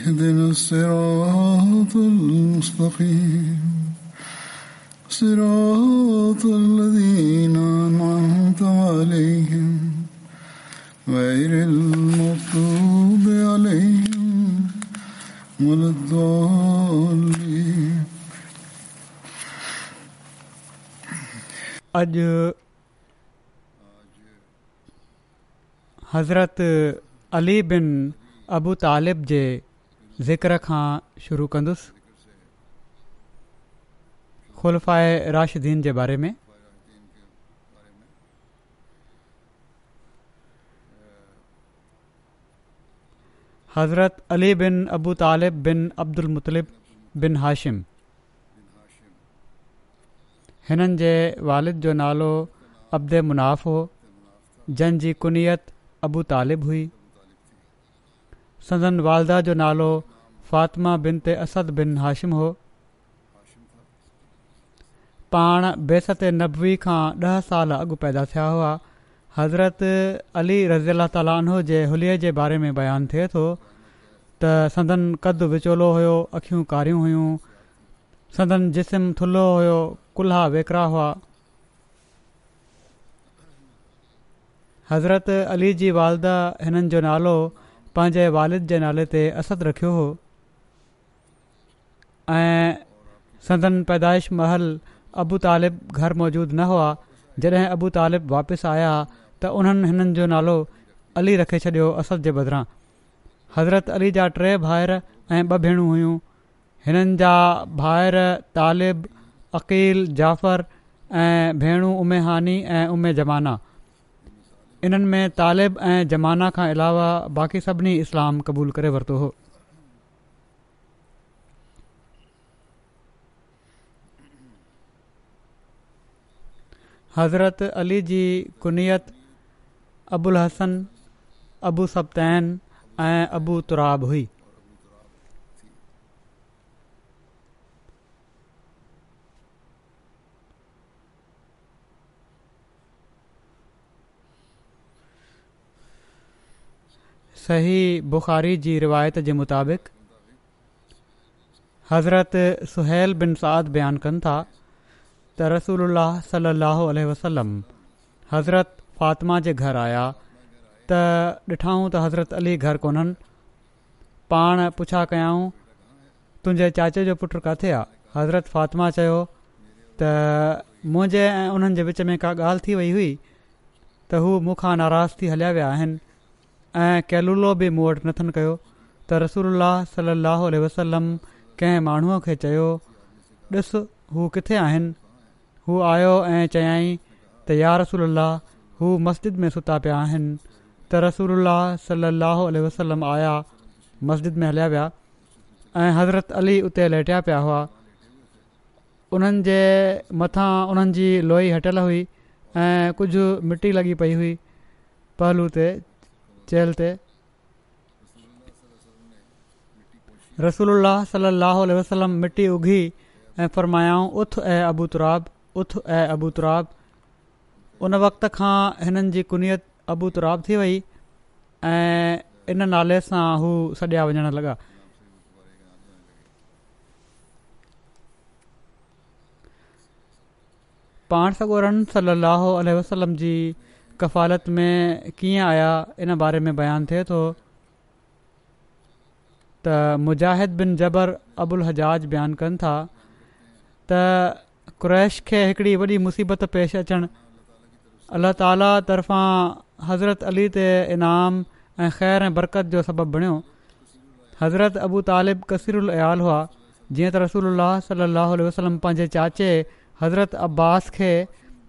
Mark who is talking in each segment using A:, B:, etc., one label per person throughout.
A: اهدنا الصراط المستقيم صراط الذين أنعمت عليهم غير المغضوب عليهم ولا الضالين
B: أجو حضرت علي بن ابو طالب جي ज़िक्र खां शुरू कंदुसि खुल्फ़ाए राशदीन जे बारे में हज़रत अली बिन अबू तालिब बिन अब्दुल मुतलिब बिन हाशिम हिननि जे वालिद जो नालो अब्द मुनाफ़ हो जंहिंजी कुनियत अबू तालिब हुई सदन वालदा जो नालो फ़ातिमा बिन ते असद बिन हाशिम हो पाण बेसत नबी खां ॾह साल अॻु पैदा थिया हुआ हज़रत अली रज़ीला तालीअ जे बारे में बयानु थिए थो त सदन कदु विचोलो हुयो अख़ियूं कारियूं हुयूं सदन जिस्म थुल्हो हुयो कुल्हा वेकरा हुआ हज़रत अली जी वालदा हिननि जो नालो पंहिंजे वालिद जे नाले ते असद रखियो हो ऐं संदन पैदाइश महल अबू तालिब घर मौजूदु न हुआ जॾहिं अबु तालिब वापसि आया त उन्हनि हिननि जो नालो अली रखे छॾियो असद जे बदिरां हज़रत अली जा टे भाइर ऐं ॿ भेणूं हुयूं हिननि जा भाइर तालिब अक़ील जाफ़र ऐं भेण उमे हानी ऐं उमे ज़माना इन्हनि में तालिब ऐं ज़माना खां अलावा बाक़ी सभिनी इस्लाम क़बूलु करे वरितो हज़रत अली जी कुनीयत अबूल हसन अबूसैन ऐं अबू तुराब हुई सही बुख़ारी जी रिवायत जे मुताबिक़ हज़रत सुल बिन साद बयानु कनि था رسول اللہ صلی اللہ علیہ وسلم حضرت فاطمہ घर گھر آیا تا ڈٹھاؤں हज़रत अली घर گھر पाण पुछा پوچھا तुंहिंजे चाचे जो جو किथे आहे آ حضرت فاطمہ त تا ऐं उन्हनि जे وچ में का گال थी वई हुई त हू नाराज़ थी हलिया विया आहिनि ऐं कैलूलो نتن کیو वटि رسول اللہ صلی रसूल सल وسلم वसलम مانو کے खे चयो ہو किथे हू आयो ऐं चयाईं त यार रसूल हू मस्जिद में सुता पिया आहिनि त रसूल सल अलोल वया मस्जिद में हलिया विया ऐं हज़रत अली उते लेटिया पिया हुआ उन्हनि जे मथां उन्हनि जी लोई हटियलु हुई ऐं कुझु मिटी लॻी पई हुई पहलू ते चेल ते रसूल सल वसलम मिटी उघी ऐं फरमायाऊं उथ ऐं अबूतुराब उथ ऐं तुराब उन वक़्त खां हिननि जी कुनीयत अबूथुराब थी वई ऐं इन नाले सां हू सॾिया वञणु लॻा पाण सगोरम वसलम जी कफ़ालत में कीअं आया इन बारे में बयानु थिए थो त मुजाहिद बिन जबर अबुल हजाज बयानु कनि था क़्रैश खे हिकिड़ी वॾी मुसीबत पेश अचणु अल्ला ताली तर्फ़ां हज़रत अली ते इनाम ऐं ख़ैर ऐं बरकत जो सबबु बणियो हज़रत अबू तालिब कसीर आयाल हुआ जीअं त रसूल वसलम पंहिंजे चाचे हज़रत अब्बास खे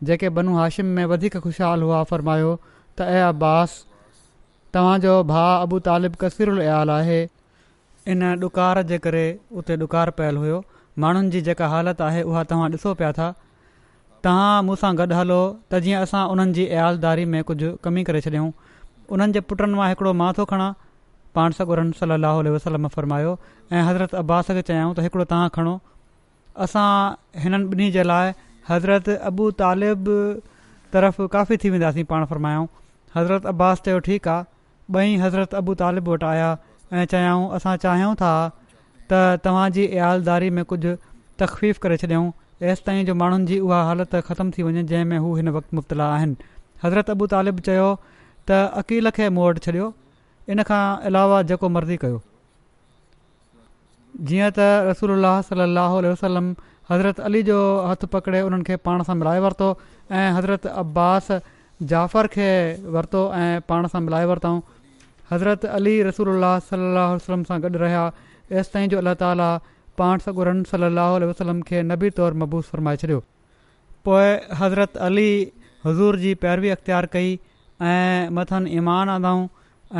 B: जेके बनू हाशिम में वधीक ख़ुशहालु हुआ फ़रमायो त ऐं अब्बास तव्हांजो भाउ अबू तालिब कसीर कसीरुल आहे इन ॾुकारु जे करे उते ॾुकारु पयल हुओ माण्हुनि जी जेका हालति आहे उहा तव्हां ॾिसो पिया था तव्हां मूंसां गॾु हलो त जीअं असां उन्हनि जी याज़दारी में कुझु कमी करे छॾियूं उन्हनि जे पुटनि मां हिकिड़ो मां खणा पाण वसलम फ़रमायो ऐं हज़रत अब्बास खे चयाऊं त हिकिड़ो तव्हां खणो असां हिननि ॿिन्ही जे लाइ हज़रत अबू तालिब तरफ़ काफ़ी थी वेंदासीं पाण फरमायाऊं हज़रत अब्बास चयो ठीकु आहे ॿई हज़रत अबू तालिब वटि आया ऐं चयाऊं असां चाहियूं था त तव्हांजी इयालदारी में कुझु तख़फ़ीफ़ करे छॾियऊं एसि ताईं जो माण्हुनि जी उहा हालति ख़तमु थी वञे जंहिं में हू हिन वक़्तु मुबतला आहिनि हज़रत अबू तालिब चयो त अकील खे मूं वटि छॾियो इन खां अलावा जेको मर्ज़ी कयो जीअं त रसूल सलाहु वसलम हज़रत अली जो हथु पकिड़े उन्हनि खे पाण सां मिलाए वरितो ऐं हज़रत अब्बास जाफ़र खे वरितो ऐं पाण सां मिलाए वरितऊं हज़रत अली रसूल सलाहु वसलम सां गॾु रहिया तेसिताईं जो अलाह ताला पाण सॻुरम सली वसलम खे नबी तौरु मबूस फरमाए छॾियो पोइ हज़रत अली हज़ूर जी पैरवी अख़्तियार कई ऐं मथनि ईमान आधऊऊं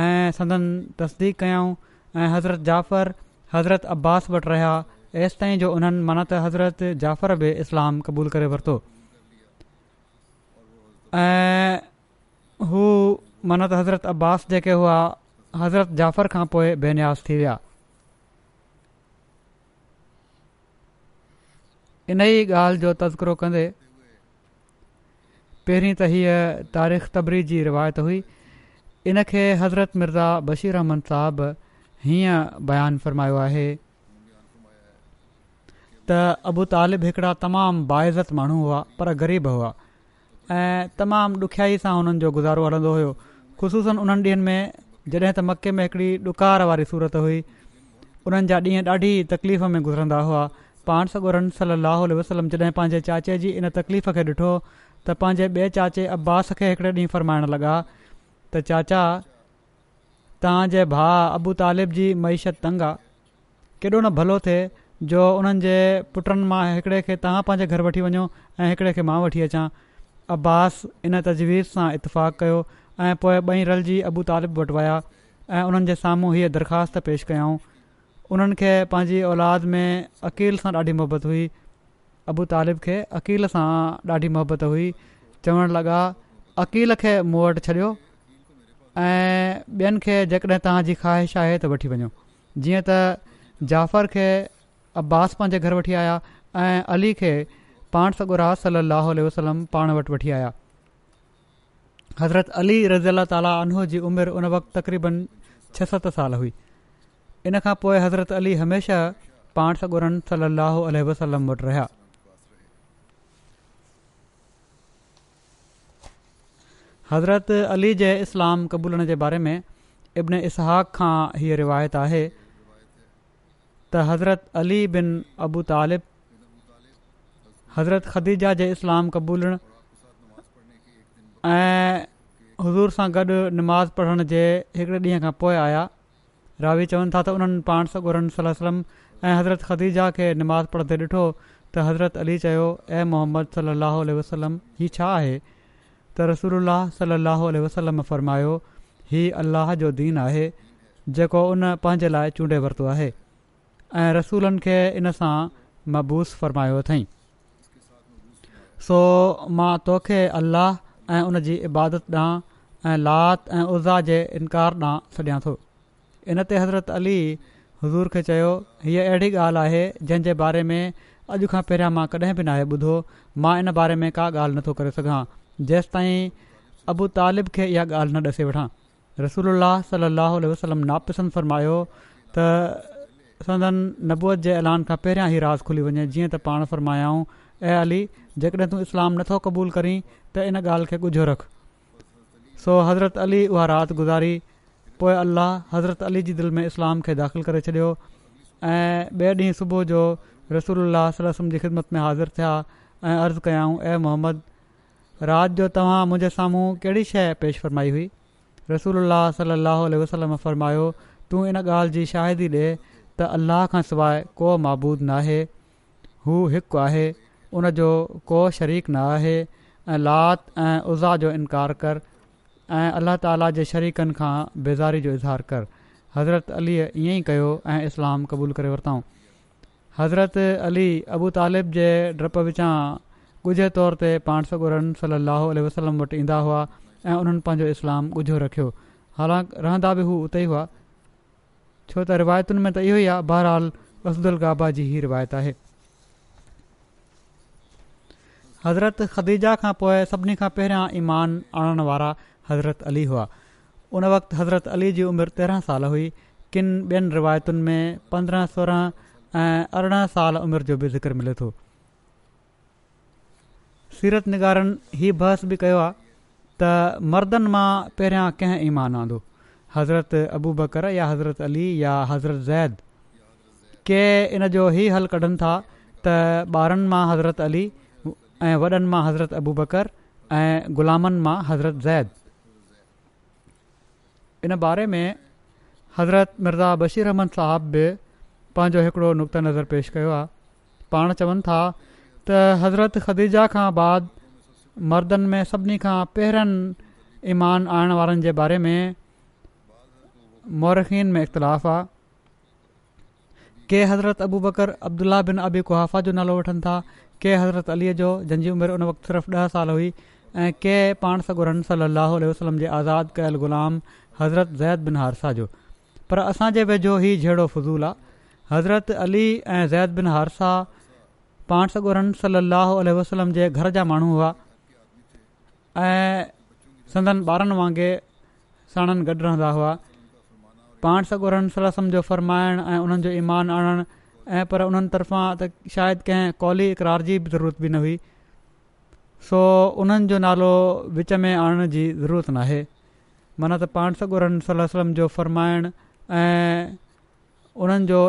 B: ऐं संदन तस्दीक़ऊं ऐं हज़रत जाफ़र हज़रत अब्बास वटि रहिया हेसि ताईं जो उन्हनि त हज़रत जाफ़र बि इस्लाम क़बूल करे वरितो ऐं हू मनत हज़रत अब्बास जेके हुआ हज़रत जाफ़र खां पोइ बेन्यास थी विया इन ई ॻाल्हि जो तज़िरो कंदे पहिरीं त हीअ तारीख़ तबरी जी रिवायत हुई इन खे हज़रत मिर्ज़ा बशीर अहमन साहब हीअं बयानु फ़रमायो आहे त अबू तालिब हिकिड़ा तमामु बाइज़त माण्हू हुआ पर ग़रीब हुआ ऐं तमामु ॾुखियाई सां हुननि जो गुज़ारो हलंदो हुयो ख़ुशूसनि उन्हनि ॾींहनि में जॾहिं त मके में हिकिड़ी ॾुकार वारी सूरत हुई उन्हनि जा ॾींहं ॾाढी तकलीफ़ में गुज़रंदा हुआ पाण सगोरन सली लहल वसलम जॾहिं पंहिंजे चाचे जी इन तकलीफ़ खे ॾिठो त पंहिंजे ॿिए चाचे अब्बास खे हिकिड़े ॾींहुं फरमाइण लॻा त चाचा तव्हांजे भाउ अबू तालिब जी महिष्यत तंग आहे केॾो न भलो थिए जो उन्हनि जे पुटनि मां हिकिड़े खे तव्हां पंहिंजे घर वठी वञो ऐं हिकिड़े खे मां वठी अचां अब्बास इन तजवीज़ सां इतफ़ाक़ कयो ऐं पोइ ॿई रल जी अबू तालिब वटि विया ऐं उन्हनि जे साम्हूं हीअ दरख़्वास्त पेश कयऊं उन्हनि खे पंहिंजी औलाद में अकिल सां ॾाढी محبت हुई अबू तालिब खे अकिल सां ॾाढी محبت हुई चवणु लॻा अकिल खे मूं वटि छॾियो ऐं ॿियनि खे जेकॾहिं तव्हांजी ख़्वाहिश आहे त वठी वञो जीअं त जाफ़र खे अब्बास पंहिंजे घर वठी आया ऐं अली खे पाण सॻु सलाहु वसलम पाण वटि वठी आया हज़रत अली रज़ी अला ताली आनो जी उमिरि उन वक़्तु तक़रीबन छह सत साल हुई इन खां पोइ हज़रत अली हमेशह पाण सां गुरनि सली वसलम वटि रहिया हज़रत अली जे इस्लाम क़बूलण जे बारे में इब्न इसहाक खां हीअ रिवायत आहे त हज़रत अली बिन अबू तालिब हज़रत ख़दीजा जे इस्लाम क़बूलणु ऐं हज़ूर सां गॾु नमाज़ पढ़ण जे हिकिड़े ॾींहं खां पोइ आया रावी चवनि था त उन्हनि पाण सॻुरन सलम ऐं हज़रत ख़दीजा खे नमाज़ पढ़ंदे ॾिठो त हज़रत अली चयो ए मोहम्मद सलाहु वसलम ही छा आहे त रसूल अलाह सलाह वसलम फ़रमायो ही अल्लाह जो दीन आहे जेको उन पंहिंजे लाइ चूंडे वरितो आहे ऐं रसूलनि खे इन सां मबूस फ़रमायो अथई सो मां तोखे अल्लाह ऐं उन जी इबादत ॾांहुं ऐं लात ऐं उज़ा जे इनकार ॾांहुं छॾियां थो इन ते हज़रत अली हज़ूर खे चयो हीअ अहिड़ी ॻाल्हि आहे जंहिंजे बारे में अॼु खां पहिरियां मां कॾहिं बि न आहे ॿुधो मां इन बारे में का ॻाल्हि नथो करे सघां जेसि ताईं अबू तालिब खे इहा ॻाल्हि न ॾिसी वठां रसूल सली अलाहु वसलम नापसंद फरमायो त संदनि नबूअत जे ऐलान खां पहिरियां ई राज़ खुली वञे जीअं त पाण फरमायाऊं ऐं अली जेकॾहिं तूं इस्लाम नथो क़बूलु करीं त इन ॻाल्हि खे ॻुझो रख सो हज़रत अली उहा राज़ गुज़ारी पोइ अलाह हज़रत अली जी दिलि में इस्लाम खे दाख़िल करे छॾियो ऐं ॿिए ॾींहुं सुबुह जो रसूल ख़िदमत में हाज़िर थिया ऐं अर्ज़ु कयाऊं ए मोहम्मद राति जो तव्हां मुंहिंजे साम्हूं कहिड़ी शइ पेश फरमाई हुई रसूल अलाह वसलम फ़रमायो तूं इन ॻाल्हि जी शाहिदी ॾे त अल्लाह खां सवाइ को मबूद न आहे हू हिकु आहे उन जो को शरीक न आहे ऐं लात ऐं उज़ा जो इनकार कर ऐं अलाह ताला जे शरीकनि खां बेज़ारी जो इज़हार कर हज़रत अलीअ ईअं ई कयो ऐं इस्लाम क़बूल करे वरितऊं हज़रत अली अबू तालिब जे डप विचां ॻुझे तौर ते पाण सगुरन सलाहु वसलम वटि ईंदा हुआ ऐं उन्हनि पंहिंजो इस्लाम ॻुझो रखियो हालां रहंदा बि हू उते ई हुआ छो त रिवायतुनि में त इहो ई आहे बहरहाल असदुल गाबा जी ही रिवायत आहे हज़रत ख़दीजा खां पोइ सभिनी खां पहिरियां ईमान आणण वारा हज़रत अली हुआ उन वक़्तु हज़रत अली जी उमिरि तेरहं साल हुई किनि ॿियनि रिवायतुनि में पंद्रहं सोरहं ऐं अरिड़हं साल उमिरि जो बि ज़िकिर मिले थो सीरत निगारनि हीउ बहस बि कयो आहे त मर्दनि मां पहिरियां कंहिं ईमान आंदो हज़रत अबू बकर या हज़रत अली या हज़रत ज़ैद के इन जो ई हलु कढनि था त ॿारनि मां हज़रत अली ऐं वॾनि मां हज़रत अबू बकर ऐं ग़ुलामनि मां हज़रत ज़ैद इन बारे में हज़रत मिर्ज़ा बशीर अहमद साहब बि पंहिंजो हिकिड़ो नुक़्त नज़र पेश कयो आहे पाण चवनि था त हज़रत ख़दीजा खां बाद मर्दनि में सभिनी खां पहिरनि ईमान आणण वारनि जे बारे में मौरखीन में इख़्तिलाफ़ु आहे के हज़रत अबू बकर अब्दुल्ला बिन अबी कुहाफ़ा जो नालो वठनि था के हज़रत अलीअ जो जंहिंजी उमिरि उन वक़्तु सिर्फ़ु ॾह साल हुई ऐं के पाण सां गुरन सली अह वलम जे आज़ादु कयल ग़ुलाम हज़रत ज़ैद बिन हारसा जो पर असांजे वेझो ई जहिड़ो फज़ूल आहे हज़रत अली ऐं ज़ैद बिन हारसा पाण सॻो रम सलाहु वसलम जे घर जा माण्हू हुआ ऐं संदन ॿारनि वांगुरु साणनि गॾु रहंदा हुआ पाण सॻो रमसल जो फ़रमाइण ऐं उन्हनि जो ईमान आणणु ऐं पर उन्हनि तरफ़ां त शायदि कंहिं कौली इक़रार जी बि ज़रूरत बि न हुई सो उन्हनि जो नालो विच में आणण जी ज़रूरत न आहे माना त पाण सकुर सलम जो फ़रमाइणु ऐं उन्हनि जो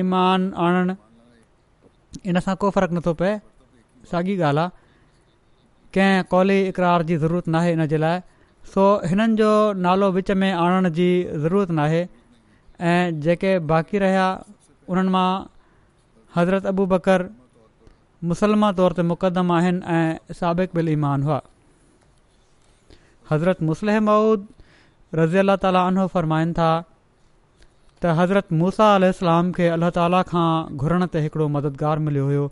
B: ईमान आणणु इन सां को फ़र्क़ु नथो पए साॻी ॻाल्हि आहे कंहिं कौली इक़रार जी ज़रूरत न इन हिन जे लाइ सो हिननि जो नालो विच में आणण जी ज़रूरत न आहे ऐं जेके बाक़ी रहिया उन्हनि मां हज़रत अबू बकर मुसलमा तौर ते मुक़दम आहिनि ऐं बिल ईमान हुआ हज़रत मुस्लिम मऊद रज़ी अलाह ताली उनो फ़रमाइनि था त हज़रत मूसा अल खे अलाह ताला खां घुरण ते हिकिड़ो मददगार मिलियो हुयो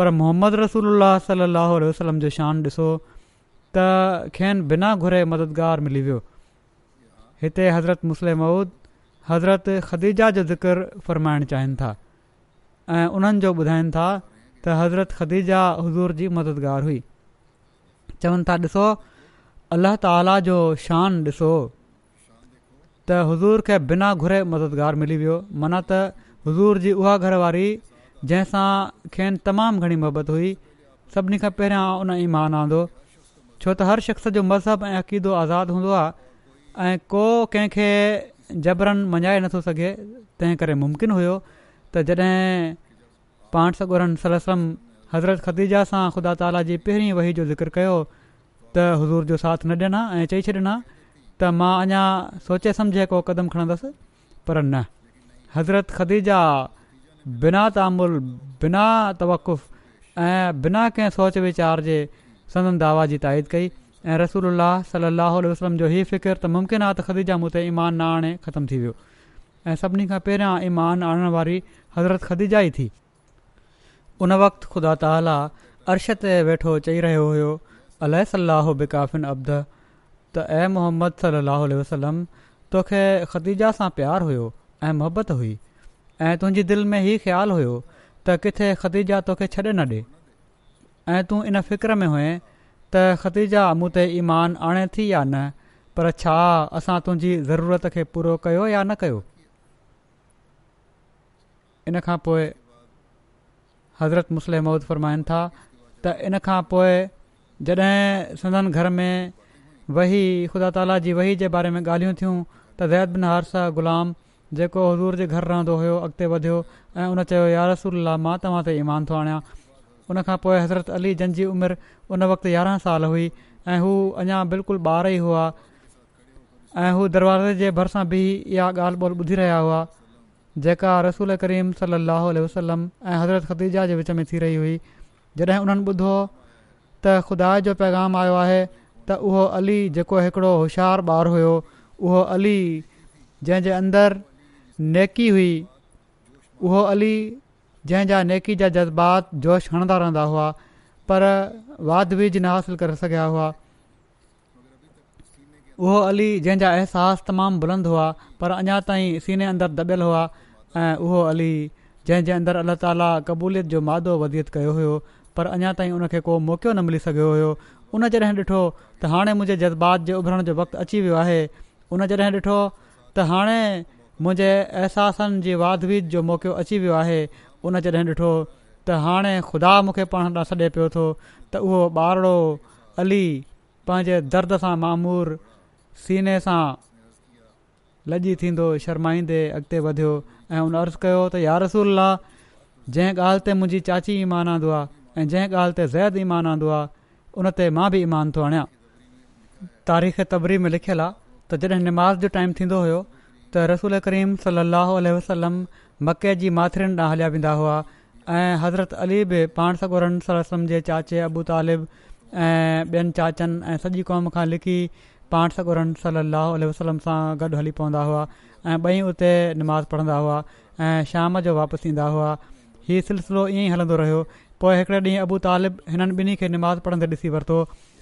B: पर मोहम्मद रसूल सलाहु वसलम जो शान ॾिसो त खेनि बिना घुरे मददगार मिली वियो हिते हज़रत मुस्लम मऊद हज़रत ख़दीजा जो ज़िकर फ़रमाइण चाहिनि था ऐं उन्हनि जो ॿुधाइनि था त हज़रत ख़दीजा हज़ूर जी मददगार हुई चवनि था ॾिसो اللہ ताला जो शान ॾिसो त حضور खे बिना घुरे मददगारु मिली वियो माना त हज़ूर जी उहा घर वारी जंहिंसां खेनि तमामु घणी मोहबत हुई सभिनी खां पहिरियां उन ईमान आंदो छो त हर शख़्स जो मज़हब ऐं अक़ीदो आज़ादु हूंदो आहे ऐं को कंहिंखे जबरनि मञाए नथो सघे तंहिं करे मुमकिन हुयो त जॾहिं पाण सॻुनि सलसम हज़रत ख़तीजा सां ख़ुदा ताला जी पहिरीं वही जो ज़िक्र कयो त हज़ूर जो साथ न ॾिना ऐं चई छॾिना त मां अञा सोचे सम्झे को क़दम खणंदसि पर न हज़रत ख़दीजा बिना तामुल बिना तवकुफ़ ऐं बिना कंहिं सोच विचार जे संदन दावा जी ताईद कई ऐं रसूल सलाहु वसलम जो हीउ फ़िकिर त मुमकिन आहे त ख़दीजा मूं ते ईमान न आणे ख़तमु थी वियो ऐं सभिनी खां पहिरियां ईमान आणणु वारी हज़रत ख़दीजा ई थी उन वक़्तु ख़ुदा ताला अरश ते वेठो चई रहियो हुयो अलह अलाह बेकाफ़िन अब्द त ए मोहम्मद सलाहु वसलम तोखे ख़दीजा सां प्यारु हुयो ऐं मोहबत हुई ऐं तुंहिंजी दिलि में ई ख़्यालु हुयो त किथे ख़दीजा तोखे छॾे न ॾिए ऐं तूं इन फ़िक्र में हुएं त ख़दीजा मूं ते ईमान आणे थी या न पर छा असां तुंहिंजी ज़रूरत खे पूरो कयो या न कयो इनखां पोइ हज़रत मुस्लिम मुसलम फ़रमाइनि था त इन खां पोइ जॾहिं संदन घर में वही ख़ुदा ताला जी वही जे बारे में ॻाल्हियूं थियूं त ज़ैद बिन हारसा ग़ुलाम जेको हज़ूर जे घर रहंदो हुयो अॻिते वधियो ऐं उन चयो यार रसूला मां तव्हां ते ईमान थो आणियां उनखां पोइ हज़रत अली जन जी उमिरि उन वक़्तु यारहं साल हुई ऐं हू अञा बिल्कुलु ॿार ई हुआ ऐं हू दरवाज़े जे भरिसां बि इहा ॻाल्हि ॿोल ॿुधी रहिया हुआ जेका रसूल करीम सली लाही वसलम ऐं हज़रत ख़दीजा जे विच में थी रही हुई जॾहिं उन्हनि ॿुधो त ख़ुदा जो पैगाम आयो आहे त उहो अली जेको हिकिड़ो होशियारु ॿारु हुयो उहो अली जंहिंजे अंदरु नेकी हुई उहो अली जंहिंजा नेकी जा जज़्बात जोश हणंदा रहंदा हुआ पर वाद विज न हासिलु करे सघिया हुआ उहो अली जंहिंजा अहसासु तमामु बुलंद हुआ पर अञा ताईं सीने अंदरि दॿियल हुआ ऐं उहो अली जंहिंजे अंदरु अलाह ताला क़बूलियत जो मादो वधीक कयो हुयो पर अञा ताईं उनखे को मौक़ो न मिली सघियो हुयो उन जॾहिं ॾिठो त हाणे मुंहिंजे जज़्बात जे उभरण जो वक़्तु अची वियो आहे उन जॾहिं ॾिठो त हाणे मुंहिंजे अहसासनि जी वाद जो मौक़ो अची वियो आहे उन जॾहिं ॾिठो त हाणे ख़ुदा मूंखे पढ़ण लाइ छॾे पियो थो त उहो अली पंहिंजे दर्द सां मामूर सीने सां लजी थींदो शर्माईंदे अॻिते वधियो ऐं उन अर्ज़ु कयो त यार रसूल जंहिं ॻाल्हि ते मुंहिंजी चाची ईमान आंदो ऐं जंहिं ॻाल्हि ते ज़ैद ईमान आंदो आहे उन ते मां बि ईमान थो आणियां तारीख़ तबरी में लिखियलु आहे त जॾहिं नमाज़ जो टाइम थींदो हुयो त रसूल करीम सलाहु उल्ह वसलम मके जी माथिरनि ॾांहुं हलिया वेंदा हुआ ऐं हज़रत अली बि पाण सगोरन सलम जे चाचे अबू तालिब ऐं ॿियनि चाचनि ऐं सॼी क़ौम खां लिखी पाण सगोरन सल अलाह वसलम सां गॾु हली पवंदा हुआ ऐं ॿई उते निमाज़ पढ़ंदा हुआ ऐं शाम जो वापसि ईंदा हुआ इहो सिलसिलो ईअं ई हलंदो रहियो पोइ हिकिड़े ॾींहुं अबू तालिब हिननि ॿिन्ही खे नमाज़ पढ़ंदे ॾिसी वरितो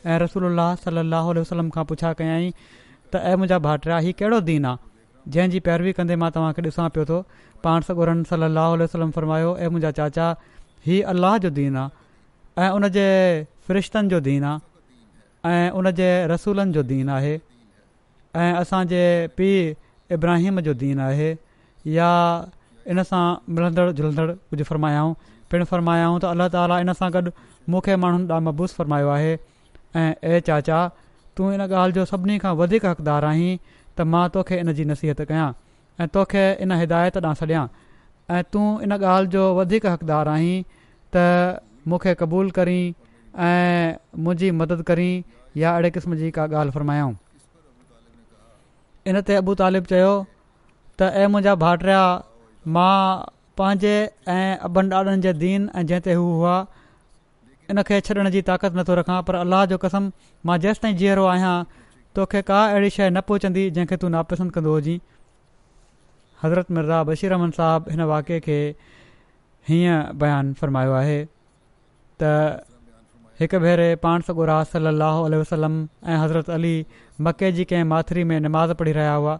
B: ऐं रसूल अलाह सल अलाह वसलम खां पुछा कयाई त ऐं मुंहिंजा भाइटर हीउ कहिड़ो दीन आहे जंहिंजी पैरवी कंदे मां तव्हांखे ॾिसां पियो थो पाण सॻोरनि सलाहु उल वसलम फ़र्मायो ऐं मुंहिंजा चाचा हीउ अलाह जो दीन आहे ऐं उनजे फ़रिश्तनि जो दीन आहे ऐं उनजे रसूलनि जो दीन आहे ऐं असांजे पीउ इब्राहिम जो दीन आहे या इन इनसां मिलंदड़ जुलंदड़ कुझु फ़र्मायाऊं पिणु फ़रमायाऊं त अल्ला ताला इन सां गॾु मूंखे माण्हुनि मबूस फरमायो आहे ऐं ए चाचा तूं इन ॻाल्हि जो सभिनी खां वधीक हक़दारु आहीं त मां तोखे इन जी नसीहत कयां ऐं तोखे इन हिदायत ॾांहुं छॾियां ऐं तूं इन ॻाल्हि जो वधीक हक़दारु आहीं त मूंखे क़बूलु करी ऐं मुंहिंजी मदद करीं या अहिड़े क़िस्म जी का ॻाल्हि फ़रमायऊं इन ते अबू तालिब चयो त ए मुंहिंजा मां पंहिंजे ऐं अबनि ॾाॾनि जे दीन ऐं जंहिं ते हू हुआ खे छॾण जी ताक़त नथो रखां पर अलाह जो कसम मां जेसि ताईं जीअरो आहियां तोखे का अहिड़ी शइ न पहुचंदी जंहिंखे तूं नापसंदि कंदो हुजां हज़रत मिर्ज़ा बशीर अहमन साहबु हिन वाक़े खे हीअं बयानु फ़रमायो आहे त हिकु भेरे पाण सॻुरा सलाहु आल वसलम ऐं हज़रत अली मके जी कंहिं माथिरी में नमाज़ पढ़ी रहिया हुआ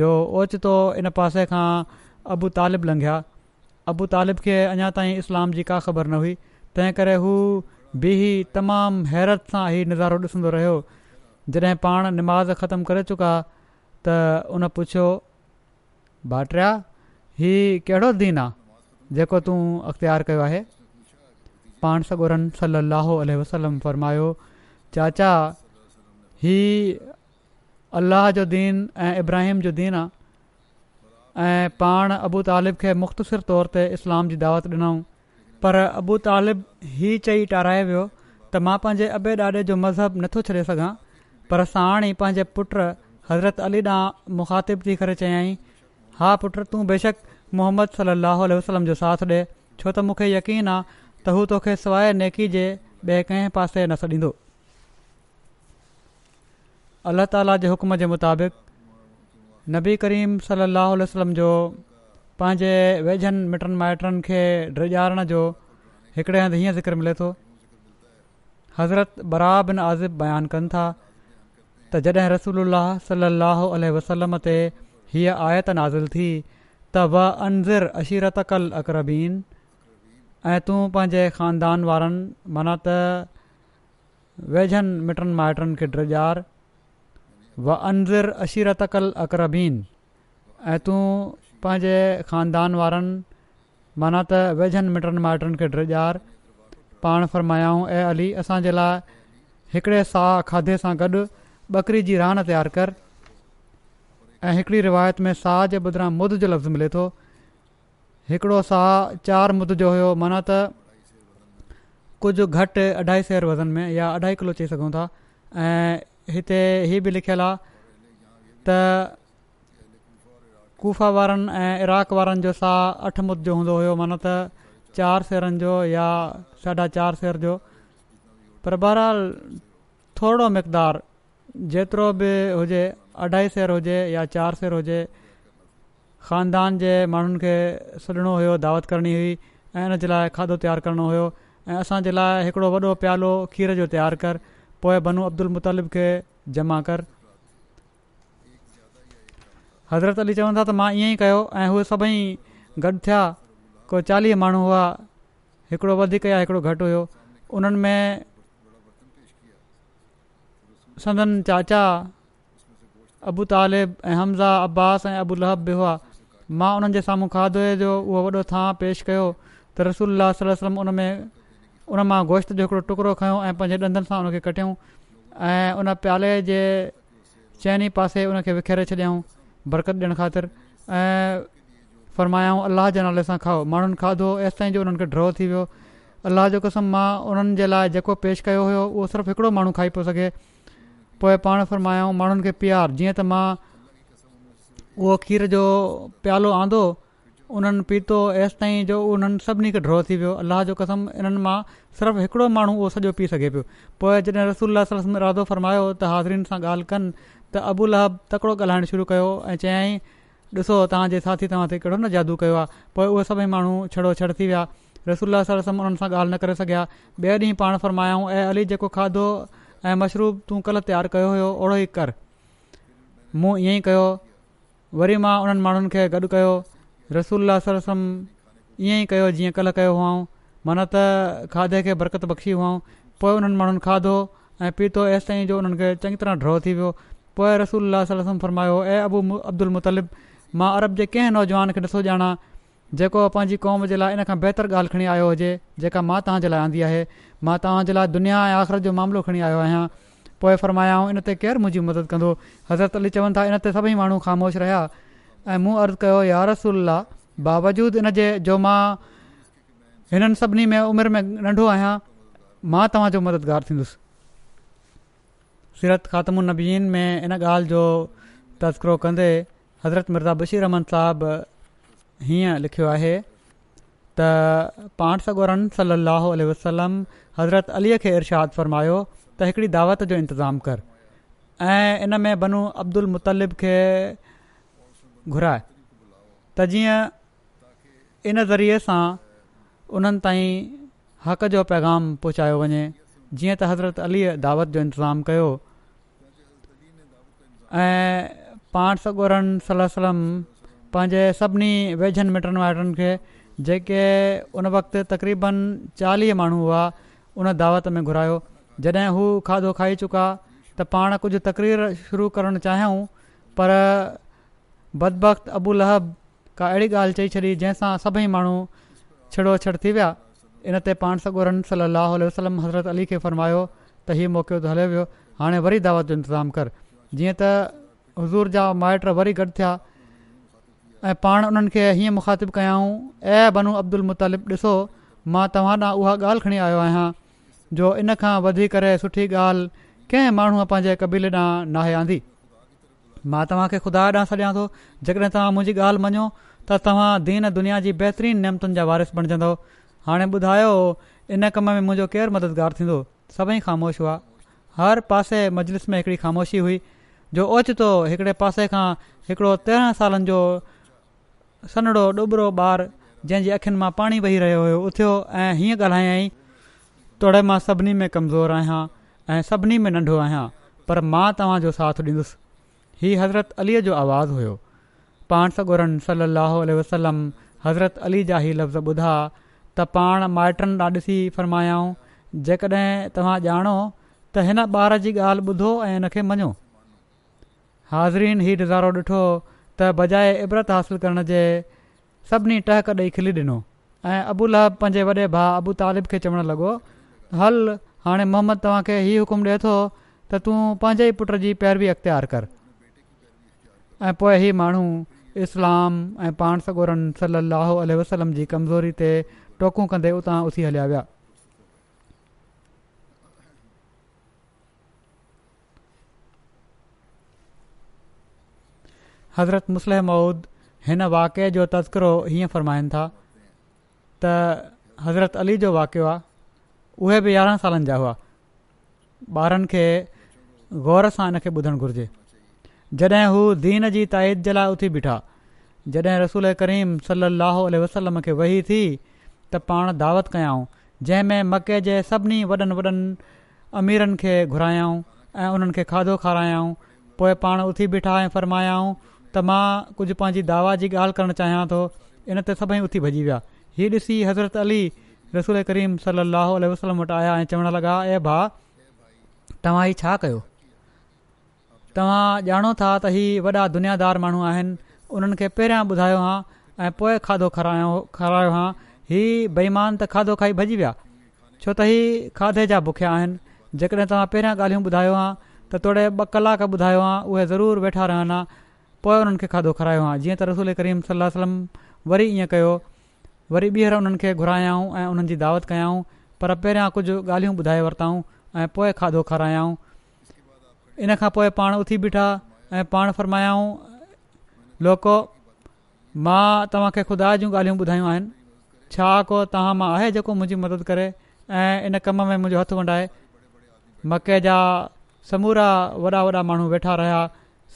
B: जो ओचितो इन पासे खां अबू तालिब लंघिया अबू तालिब खे अञा ताईं इस्लाम जी का ख़बर न हुई तंहिं करे हू बि ई तमामु हैरत सां हीउ नज़ारो ॾिसंदो रहियो जॾहिं पाण निमाज़ ख़तमु करे चुका त उन पुछियो भाइटिया हीउ कहिड़ो दीन आहे जेको तूं अख़्तियारु कयो आहे पाण सगोरन सलाहु वसलम फ़रमायो चाचा ही अलाह जो दीन ऐं इब्राहिम जो दीन आहे ऐं पाण अबु तालिब खे मुख़्तसिर तौर ते इस्लाम जी दावत ॾिनऊं पर अबू तालिब हीउ चई टाराए वियो त मां पंहिंजे अबे ॾाॾे जो मज़हबु नथो छॾे सघां पर साण ई पंहिंजे पुट हज़रत अली ॾांहुं मुखातिबु थी करे चयाईं हा पुट तूं बेशक मोहम्मद सली अलाहु वसलम जो साथ ॾे छो त मूंखे यकीन आहे त हू तोखे सवाइ नेकी जे ॿिए कंहिं पासे न छॾींदो अल्ल्ह ताला जे हुकम जे मुताबिक़ नबी करीम सहल वसलम जो पंहिंजे वेझनि मिटनि माइटनि खे डिरॼारण जो हिकिड़े हंधि हीअं ज़िक्र मिले थो हज़रत बिन आज़िब बयानु कनि था त जॾहिं रसूल सलाहु वसलम ते हीअ आयत नाज़िल थी त वंज़िर अशीरत कल अकरबीन ऐं तूं पंहिंजे ख़ानदान वारनि माना त वेझनि मिटनि माइटनि खे डिरिॼार व अनज़र अशीरत कल अकरबीन ऐं तूं पंहिंजे ख़ानदान वारनि माना त वेझनि मिटनि माइटनि खे ॼार पाण फ़रमायाऊं ऐं अली असांजे लाइ हिकिड़े साह खाधे सां गॾु बकरी जी रान तयारु कर ऐं हिकिड़ी रिवायत में साह जे बदिरां मुद जो लफ़्ज़ु मिले थो हिकिड़ो साह चारि मुद जो हुयो माना त कुझु घटि अढाई सेर वज़न में या अढाई किलो चई सघूं था ऐं हिते हीउ बि लिखियल आहे त गुफा वारनि ऐं इराक वारनि जो साहु अठ मुद हूंदो हुयो माना त चारि सेरनि जो या साढा चारि सेर जो पर बहरहाल थोरो मक़दार जेतिरो बि हुजे अढाई सेर हुजे या चारि सेर हुजे ख़ानदान जे माण्हुनि खे सुञणो हुयो दावत करणी हुई ऐं इनजे लाइ खाधो तयारु करिणो हुयो ऐं असांजे लाइ हिकिड़ो वॾो प्यालो खीर जो तयारु कर पोए बनू अब्दुल मुतालिब खे जमा कर हज़रत अली चवंदा त मां ईअं ई कयो ऐं उहे सभई गॾु थिया को चालीह माण्हू हुआ हिकिड़ो वधीक या हिकिड़ो घटि हुयो उन्हनि में संदन चाचा अबू तालिब ऐं हमज़ा अब्बास ऐं लहब बि हुआ मां उन्हनि जे साम्हूं खाधो जो उहो वॾो थां पेश कयो त रसूल सलम उन में उन मां गोश्त जो हिकिड़ो टुकड़ो खयो ऐं पंहिंजे ॾंदनि सां उनखे कटियऊं ऐं उन प्याले जे चइनि पासे उन खे विखेरे छॾियऊं बरक़त ॾियण ख़ातिर ऐं फरमायाऊं अलाह जे नाले सां खाओ माण्हुनि खाधो एसि ताईं जो उन्हनि खे ड्रव थी वियो अलाह जो कसम मां उन्हनि जे लाइ जेको पेश कयो हुयो उहो सिर्फ़ु हिकिड़ो माण्हू खाई पियो सघे पोइ पाण फरमायाऊं माण्हुनि खे पीआर जीअं त मां उहो खीर जो प्यालो आंदो उन्हनि पीतो एसिताईं जो उन्हनि सभिनी खे ड्रो थी वियो अलाह जो कसम इन्हनि मां सिर्फ़ु हिकिड़ो माण्हू उहो सॼो पी सघे पियो पोइ जॾहिं रसूला सलसम इरादो फरमायो त हाज़िरनि सां ॻाल्हि कनि त अबूल अहब तकिड़ो ॻाल्हाइणु शुरू कयो ऐं चयईं ॾिसो तव्हांजे साथी तव्हां ते कहिड़ो न जादू कयो आहे पोइ उहे सभई माण्हू छड़ो थी विया रसूल सलसम उन्हनि सां ॻाल्हि न करे सघिया ॿिए ॾींहुं पाण फ़रमायाऊं ऐं अली जेको खाधो ऐं मशरूब तूं कल्ह तयारु कयो हुयो ओड़ो ई कर मूं ईअं ई कयो वरी मां उन्हनि माण्हुनि खे गॾु रसूला सलसम ईअं ई कयो जीअं कल्ह कयो हुउं माना त खाधे खे बरक़त बख़्शी हुआ पोइ उन्हनि माण्हुनि खाधो ऐं पीतो ऐसि ताईं जो उन्हनि खे चङी तरह ड्रो थी वियो पोइ रसूल फरमायो ए अबू अब्दुल मुतलिब मां अरब जे कंहिं नौजवान खे ॾिसो ॼाणा जेको पंहिंजी क़ौम जे लाइ इन खां बहितर ॻाल्हि खणी आयो हुजे जेका मां तव्हांजे लाइ आंदी आहे मां तव्हांजे लाइ दुनिया ऐं आख़िरत जो मामिलो खणी आयो आहियां पोइ फरमायाऊं इन ते केरु मुंहिंजी मदद कंदो हज़रत अली चवनि था इन ते सभई माण्हू ख़ामोश रहिया ऐं मूं अर्ज़ु कयो बावजूद इन जे जो मां हिननि सभिनी में उमिरि में नंढो आहियां मां तव्हांजो मददगारु थींदुसि सीरत नबीन में इन ॻाल्हि जो तज़करो कंदे हज़रत मिर्ज़ा बशीर अहमद साहबु हीअं लिखियो आहे त पाण सगोरन सली वसलम हज़रत अलीअ खे इर्शाद फरमायो त हिकिड़ी दावत जो इंतज़ामु कर ऐं इन में बनू अब्दुल मुतलिब खे घुराए त जीअं इन ज़रिए सां उन्हनि ताईं हक़ जो पैगाम पहुचायो वञे जीअं त हज़रत अलीअ दावत जो इंतज़ाम कयो ऐं पाण सॻोरन सलम पंहिंजे सभिनी वेझनि मिटनि वारनि खे जेके उन वक़्त तक़रीबन चालीह माण्हू हुआ उन दावत में घुरायो जॾहिं हू खाधो खाई चुका त पाण कुझु तकरीर शुरू करणु चाहियूं पर बदबखख़्त अबू लहब का अहिड़ी ॻाल्हि चई छॾी जैसा सां सभई माण्हू छिड़ थी विया इनते पाण सगोरन सली लाहु वसलम हज़रत अली खे फरमायो, त हीउ मौक़ो हले वियो हाणे वरी दावत जो कर जीअं त हज़ूर जा माइट वरी गॾु थिया ऐं पाण उन्हनि खे हीअं मुखातिबु कयाऊं ऐं बनू अब्दुल मुतालिब ॾिसो मां तव्हां ॾांहुं उहा ॻाल्हि खणी आयो आहियां जो इन खां वधी सुठी ॻाल्हि कंहिं माण्हूअ पंहिंजे क़बीले ॾांहुं नाहे आंदी मां तव्हांखे ख़ुदा ॾांहुं सॾियां थो जेकॾहिं तव्हां मुंहिंजी ॻाल्हि मञो त तव्हां दीन दुनिया जी बहितरीन नेमतुनि जा वारिस बणजंदो हाणे ॿुधायो इन कम में मुंहिंजो केरु मददगारु थींदो सभई ख़ामोश हुआ हर पासे मजलिस में हिकिड़ी ख़ामोशी हुई जो ओचितो हिकिड़े पासे खां हिकिड़ो तेरहं सालनि जो सनड़ो डुबरो ॿारु जंहिंजी अखियुनि मां पाणी वेही रहियो हुयो उथियो ऐं हीअं ॻाल्हायई तोड़े मां सभिनी में कमज़ोरु आहियां ऐं सभिनी में नंढो आहियां पर मां तव्हांजो साथ ॾींदुसि हीउ हज़रत अलीअ जो आवाज़ु हुयो पाण सॻोरनि सली अलाह वसलम हज़रत अली जा ई लफ़्ज़ ॿुधा त पाण माइटनि ॾां ॾिसी फ़र्मायाऊं जेकॾहिं तव्हां ॼाणो त हिन ॿार जी ॻाल्हि ॿुधो ऐं हिन खे मञो हाज़िरीन हीउ नज़ारो ॾिठो त बजाए इबरत हासिलु करण जे सभिनी टहक ॾेई खिली ॾिनो ऐं अबु लहब पंहिंजे वॾे भाउ अबू तालिब खे चवणु लॻो हल हाणे मोहम्मद तव्हांखे हीउ हुकुमु ॾिए थो त तूं पंहिंजे ई पुट जी पैरवी अख़्तियारु कर ऐं पोइ ई माण्हू इस्लाम ऐं पाण सगोरन सली अलाह वसलम जी कमज़ोरी ते टोकूं कंदे उतां उथी हलिया विया हज़रत मुसलम मऊद हिन वाकिअ जो तज़किरो हीअं फ़रमाइनि था त हज़रत अली जो वाकियो आहे उहे बि यारहं सालनि जा हुआ ॿारनि खे ग़ौर सां हिन खे ॿुधणु घुरिजे जॾहिं हू दीन जी ताईद जे लाइ उथी बीठा जॾहिं रसूल करीम साह वसलम खे वेही थी त पाण दावत कयाऊं जंहिंमें मके जे सभिनी वॾनि वॾनि अमीरनि खे घुरायऊं ऐं उन्हनि खे खाधो खारायाऊं पोइ पाण उथी बीठा ऐं फ़रमायाऊं त मां कुझु पंहिंजी दावा जी ॻाल्हि करणु चाहियां थो इन ते सभई उथी भॼी विया हीउ ॾिसी हज़रत अली रसूल करीम सल वसलम वटि आया ऐं चवणु लॻा ए भाउ तव्हां ई छा तव्हां ॼाणो था त ही वॾा दुनियादार माण्हू आहिनि उन्हनि खे पहिरियां ॿुधायो हां ऐं पोइ खाधो खारायो खारायो हां ही बेईमान त खाधो खाई भॼी विया छो त हीउ खाधे जा बुखिया आहिनि जेकॾहिं तव्हां पहिरियां ॻाल्हियूं ॿुधायो हां त थोरे ॿ कलाक ॿुधायो हां उहे ज़रूरु वेठा रहनि हा पोइ उन्हनि खे खाधो खारायो हां जीअं त रसूल करीम सलाहु वसलम वरी ईअं कयो वरी ॿीहर उन्हनि खे घुरायाऊं ऐं उन्हनि दावत कयाऊं पर पहिरियां कुझु ॻाल्हियूं ॿुधाए वरितऊं ऐं पोइ खाधो इन खां पोइ पाण उथी बीठा ऐं पाण फ़रमायाऊं लोको मां तव्हांखे ख़ुदा जूं ॻाल्हियूं ॿुधायूं आहिनि छा को तव्हां मां आहे जेको मुंहिंजी मदद करे ऐं इन कम में मुंहिंजो हथु वंडाए मके जा समूरा वॾा वॾा माण्हू वेठा रहिया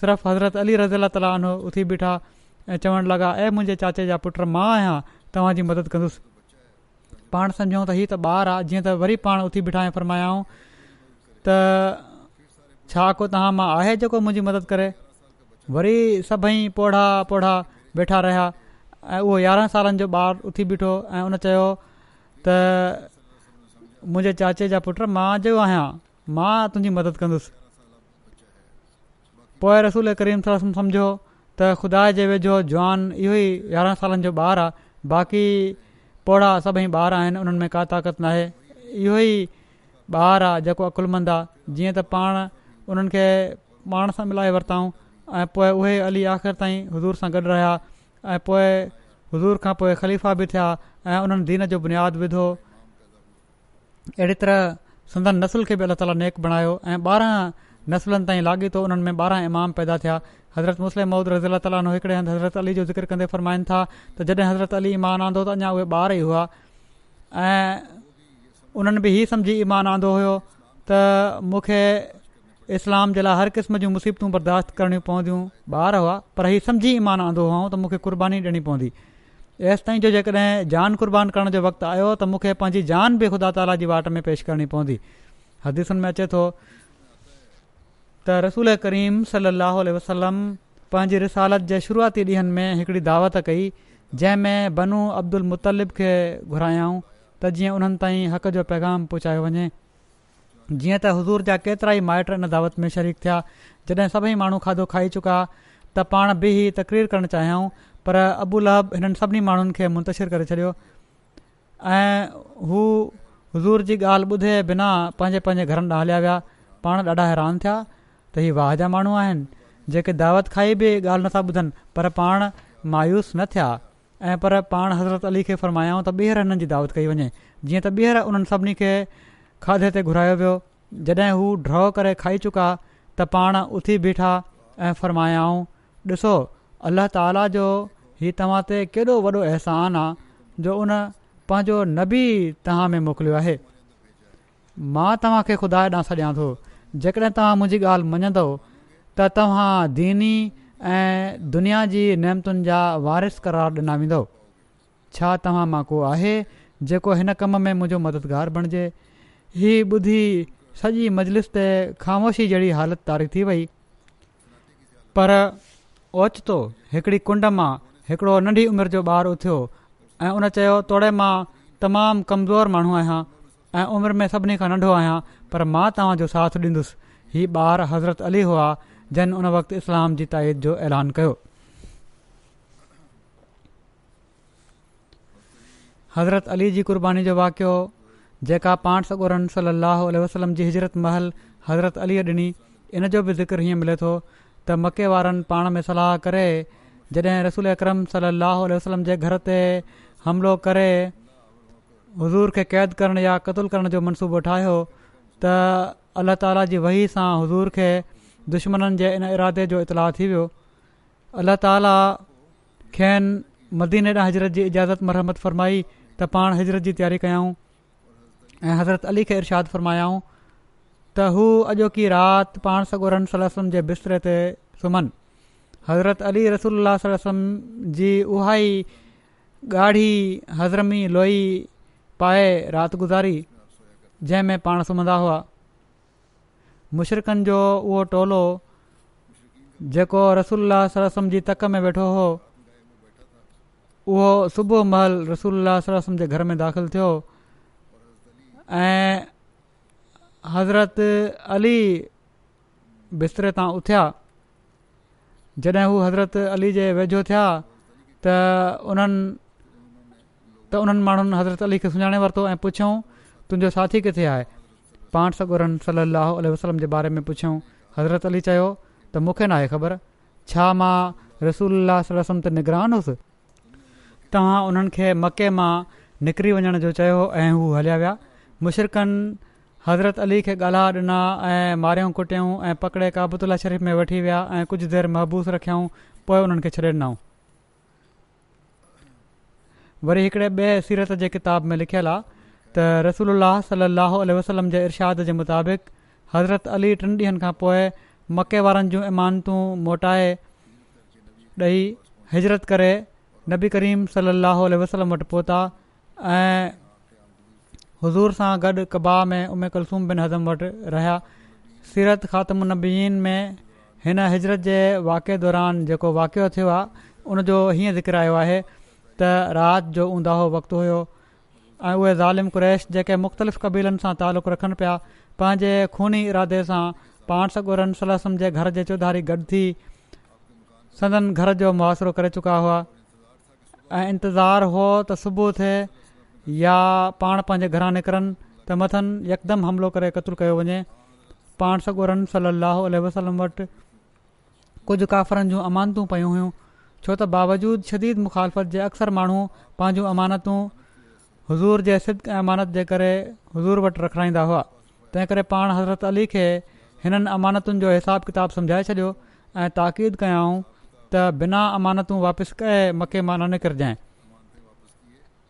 B: सिर्फ़ु हज़रत अली रज़ीला ताला उथी बीठा ऐं चवणु लॻा ए मुंहिंजे चाचे जा पुट मां आहियां तव्हांजी मदद कंदुसि पाण सम्झो त हीउ त ॿारु आहे जीअं त वरी पाण उथी बीठा ऐं फरमायाऊं त छाको तव्हां मां आहे जेको मुंहिंजी मदद करे वरी सभई पोड़ा पोड़ा वेठा रहिया ऐं उहो यारहं सालनि जो ॿारु उथी बीठो ऐं उन चयो त मुंहिंजे चाचे जा पुट मां जो आहियां मां तुंहिंजी मदद कंदुसि पोएं रसूल करीम रसम सम्झो त ख़ुदा जे वेझो जुआान इहो ई यारहं सालनि जो ॿारु आहे बाक़ी पोड़ा सभई ॿार आहिनि उन्हनि में का ताक़त न इहो ई ॿारु आहे जेको अकुलुमंद आहे जीअं त पाण उन्हनि खे पाण सां मिलाए वरितऊं ऐं पोइ उहे अली आख़िर ताईं हज़ूर सां गॾु रहिया ऐं पोइ हज़ूर खां पोइ ख़लीफ़ा बि थिया ऐं उन्हनि दीन जो बुनियादु विधो अहिड़ी तरह सुंदर नसुल खे बि अलाह ताली नेक बणायो ऐं ॿारहं नसुलनि ताईं लाॻे थो उन्हनि में ॿारहं इमाम पैदा थिया हज़रत मुस्लिम महूद रज़ीला तालीन हिकिड़े हंधु हज़रत अली जो ज़िकिर कंदे फ़रमाइनि था त जॾहिं हज़रत अली ईमान आंदो त अञा उहे ॿार ई हुआ ऐं उन्हनि बि ई सम्झी ईमान आंदो हुयो त मूंखे इस्लाम जे लाइ हर क़िस्म जूं मुसीबतूं बर्दाश्त करणियूं पवंदियूं ॿार हुआ पर हीअ सम्झी ईमान आंदो हुउं त मूंखे क़ुर्बानी ॾियणी पवंदी ऐसि ताईं जो जेकॾहिं जान क़ुर्बान करण जो वक़्तु आयो त मूंखे पंहिंजी जान बि ख़ुदा ताला जी वाट में पेश करणी पवंदी हदीसुनि में अचे थो त रसूल करीम सलाहु वसलम पंहिंजी रिसालत जे शुरूआती ॾींहंनि में हिकिड़ी दावत कई जंहिंमें बनू अब्दुल मुतलिब खे घुरायांऊं त जीअं उन्हनि ताईं हक़ जो पैगाम पहुचायो वञे जीअं त हज़ूर जा केतिरा ई माइट इन दावत में शरीक थिया जॾहिं सभई माण्हू खाधो खाई चुका त पाण बि ई तकरीर करणु चाहियऊं पर अबूलहब हिननि सभिनी माण्हुनि खे मुंतशरु करे छॾियो ऐं हू हज़ूर जी ॻाल्हि ॿुधे बिना पंहिंजे पंहिंजे घरनि न हलिया विया पाण ॾाढा हैरान थिया त हीअ वाह जा माण्हू आहिनि जेके दावत खाई बि ॻाल्हि नथा ॿुधनि पर पाण मायूस न थिया ऐं पर पाण हज़रत अली खे फ़र्मायाऊं त ॿीहर हिननि जी दावत कई वञे जीअं त ॿीहर उन्हनि सभिनी खे खाधे ते घुरायो वियो जॾहिं हू ड्रॉ करे खाई चुका त पाण उथी बीठा ऐं फ़रमायाऊं ॾिसो अलाह ताला जो हीउ तव्हां ते केॾो वॾो अहसान आहे जो उन पंहिंजो नबी तव्हां में मोकिलियो आहे मां तव्हांखे खुदा ॾांहुं छॾियां थो जेकॾहिं तव्हां मुंहिंजी ॻाल्हि मञंदो त तव्हां दीनी ऐं दुनिया जी नेमतुनि जा वारिस करार ॾिना वेंदो छा तव्हां मां को आहे जेको हिन कम में मुंहिंजो मददगारु बणिजे हीअ ॿुधी सॼी मजलिस ते ख़ामोशी जहिड़ी हालति तारी थी वई पर ओचितो हिकड़ी कुंड मां हिकिड़ो नंढी उमिरि जो ॿारु उथियो ऐं उन चयो तोड़े मां तमामु कमज़ोर माण्हू आहियां ऐं उमिरि में सभिनी खां नंढो आहियां पर मां तव्हांजो साथ ॾींदुसि हीउ ॿारु हज़रत अली हुआ जन उन वक़्तु इस्लाम जी ताईद जो ऐलान कयो हज़रत अली जी क़ुर्बानी जो वाक़ियो जेका पाण सगोरन सलाह उल्ह वसलम जी हिजरत महल हज़रत अलीअ ॾिनी इन जो बि ज़िक्र हीअं मिले थो त मके वारनि पाण में सलाह करे जॾहिं रसूल अकरम सलाह वसलम जे घर ते हमिलो करे हज़ूर खे क़ैद करण या क़तलु करण जो मनसूबो ठाहियो त अल्लाह ताला जी वही सां हज़ूर खे दुश्मननि जे इन इरादे जो इतलाउ थी वियो अल्ला ताला खेनि मदीन एॾा हज़रत जी इजाज़त मरहमत फ़रमाई त पाण हिजरत जी तयारी कयूं ऐं हज़रत अली खे इरशाद फरमायाऊं त हू अॼोकी राति पाण सॻोरन सलम जे बिस्तरे ते सुम्हनि हज़रत अली रसूल जी उहा ई ॻाढ़ी हज़रमी लोई पाए राति गुज़ारी जंहिंमें पाण सुम्हंदा हुआ मुशरक़नि जो उहो टोलो जेको रसुल्ला जी तक में वेठो हुओ उहो सुबुह महल रसूल जे घर में दाख़िलु थियो ऐं हज़रत अली बिस्तरे तां उथिया जॾहिं हू हज़रत अली जे वेझो थिया त उन्हनि त उन्हनि माण्हुनि हज़रत अली खे सुञाणे वरितो ऐं पुछऊं तुंहिंजो साथी किथे आहे पाण सगुरन सलाहु वसलम जे बारे में पुछऊं हज़रत अली चयो त मूंखे नाहे ख़बर छा मां रसूल वसम ते निगरानुसि तव्हां उन्हनि खे मके मां निकिरी वञण जो चयो ऐं हू हलिया विया मुशिरिकनि हज़रत अली खे ॻाल्हा ॾिना ऐं मारियूं कुटियूं ऐं पकिड़े काबुतला शरीफ़ में वठी विया ऐं कुझु देरि महबूज़ रखियऊं पोइ उन्हनि खे छॾे ॾिनऊं वरी हिकिड़े ॿिए सीरत जे किताब में लिखियलु आहे त रसूल सल अह वसलम जे इरशाद जे मुताबिक़ हज़रत अली टिनि ॾींहनि खां पोइ मके वारनि जूं इमानतूं मोटाए ॾेई हिजरत करे नबी करीम सलाहु वसलम वटि पहुता ऐं हज़ूर सां गॾु कबा में उमे कुलसूम बिन हज़म वटि रहिया सीरत ख़ातम नबीन में हिन हिजरत जे वाक़िए दौरान जेको वाक़िअ थियो आहे उनजो हीअं ज़िकर आयो आहे त राति जो ऊंदाहो वक़्तु हुयो ऐं उहे ज़ालिम कुरैश जेके मुख़्तलिफ़ क़बीलनि सां तालुक़ु रखनि पिया पंहिंजे खूनी इरादे सां पाण सगोरन सलसम जे घर जे चौधारी गॾु थी सदन घर जो मुआसिरो करे चुका हुआ ऐं इंतज़ारु हो त सुबुह थिए या पाण पंहिंजे घरां निकिरनि त मथनि यकदमि हमिलो करे क़तलु कयो वञे पाण सगोरन सली वसलम वटि कुझु काफ़रनि जूं अमानतूं पयूं हुयूं छो त बावजूदु शदीद मुखालफ़त जे अक्सर माण्हू पंहिंजूं अमानतूं हज़ूर जे सिद अमानत जे करे हज़ूर वटि रखाईंदा हुआ तंहिं करे पाण हज़रत अली खे हिननि अमानतुनि जो हिसाब किताबु सम्झाए छॾियो ऐं ताक़ीद कयाऊं त बिना अमानतूं वापसि कंहिं मके मां न निकिरजांइ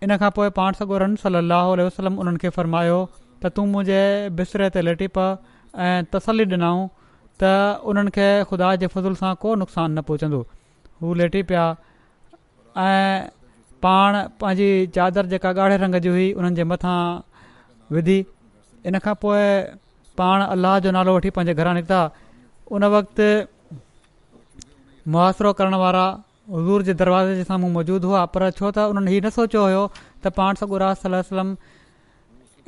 B: इन खां पोइ पाण सॻो रन सली वसलम उन्हनि खे फरमायो त तूं मुंहिंजे बिसिरे ते लेटी पा ऐं तसली ॾिनऊं त उन्हनि खे ख़ुदा जे फज़ूल सां को नुक़सान न पहुचंदो हू लेटी पिया ऐं पाण पंहिंजी चादर जेका ॻाढ़े रंग जी हुई उन्हनि जे मथां विधी इन खां पोइ पाण अलाह जो नालो वठी पंहिंजे घरां निकिता उन वक़्तु मुआासिरो करण हज़ूर जे दरवाज़े जे साम्हूं मौजूदु हुआ पर छो त उन्हनि हीउ न सोचियो हुयो त पाण सॻो राहम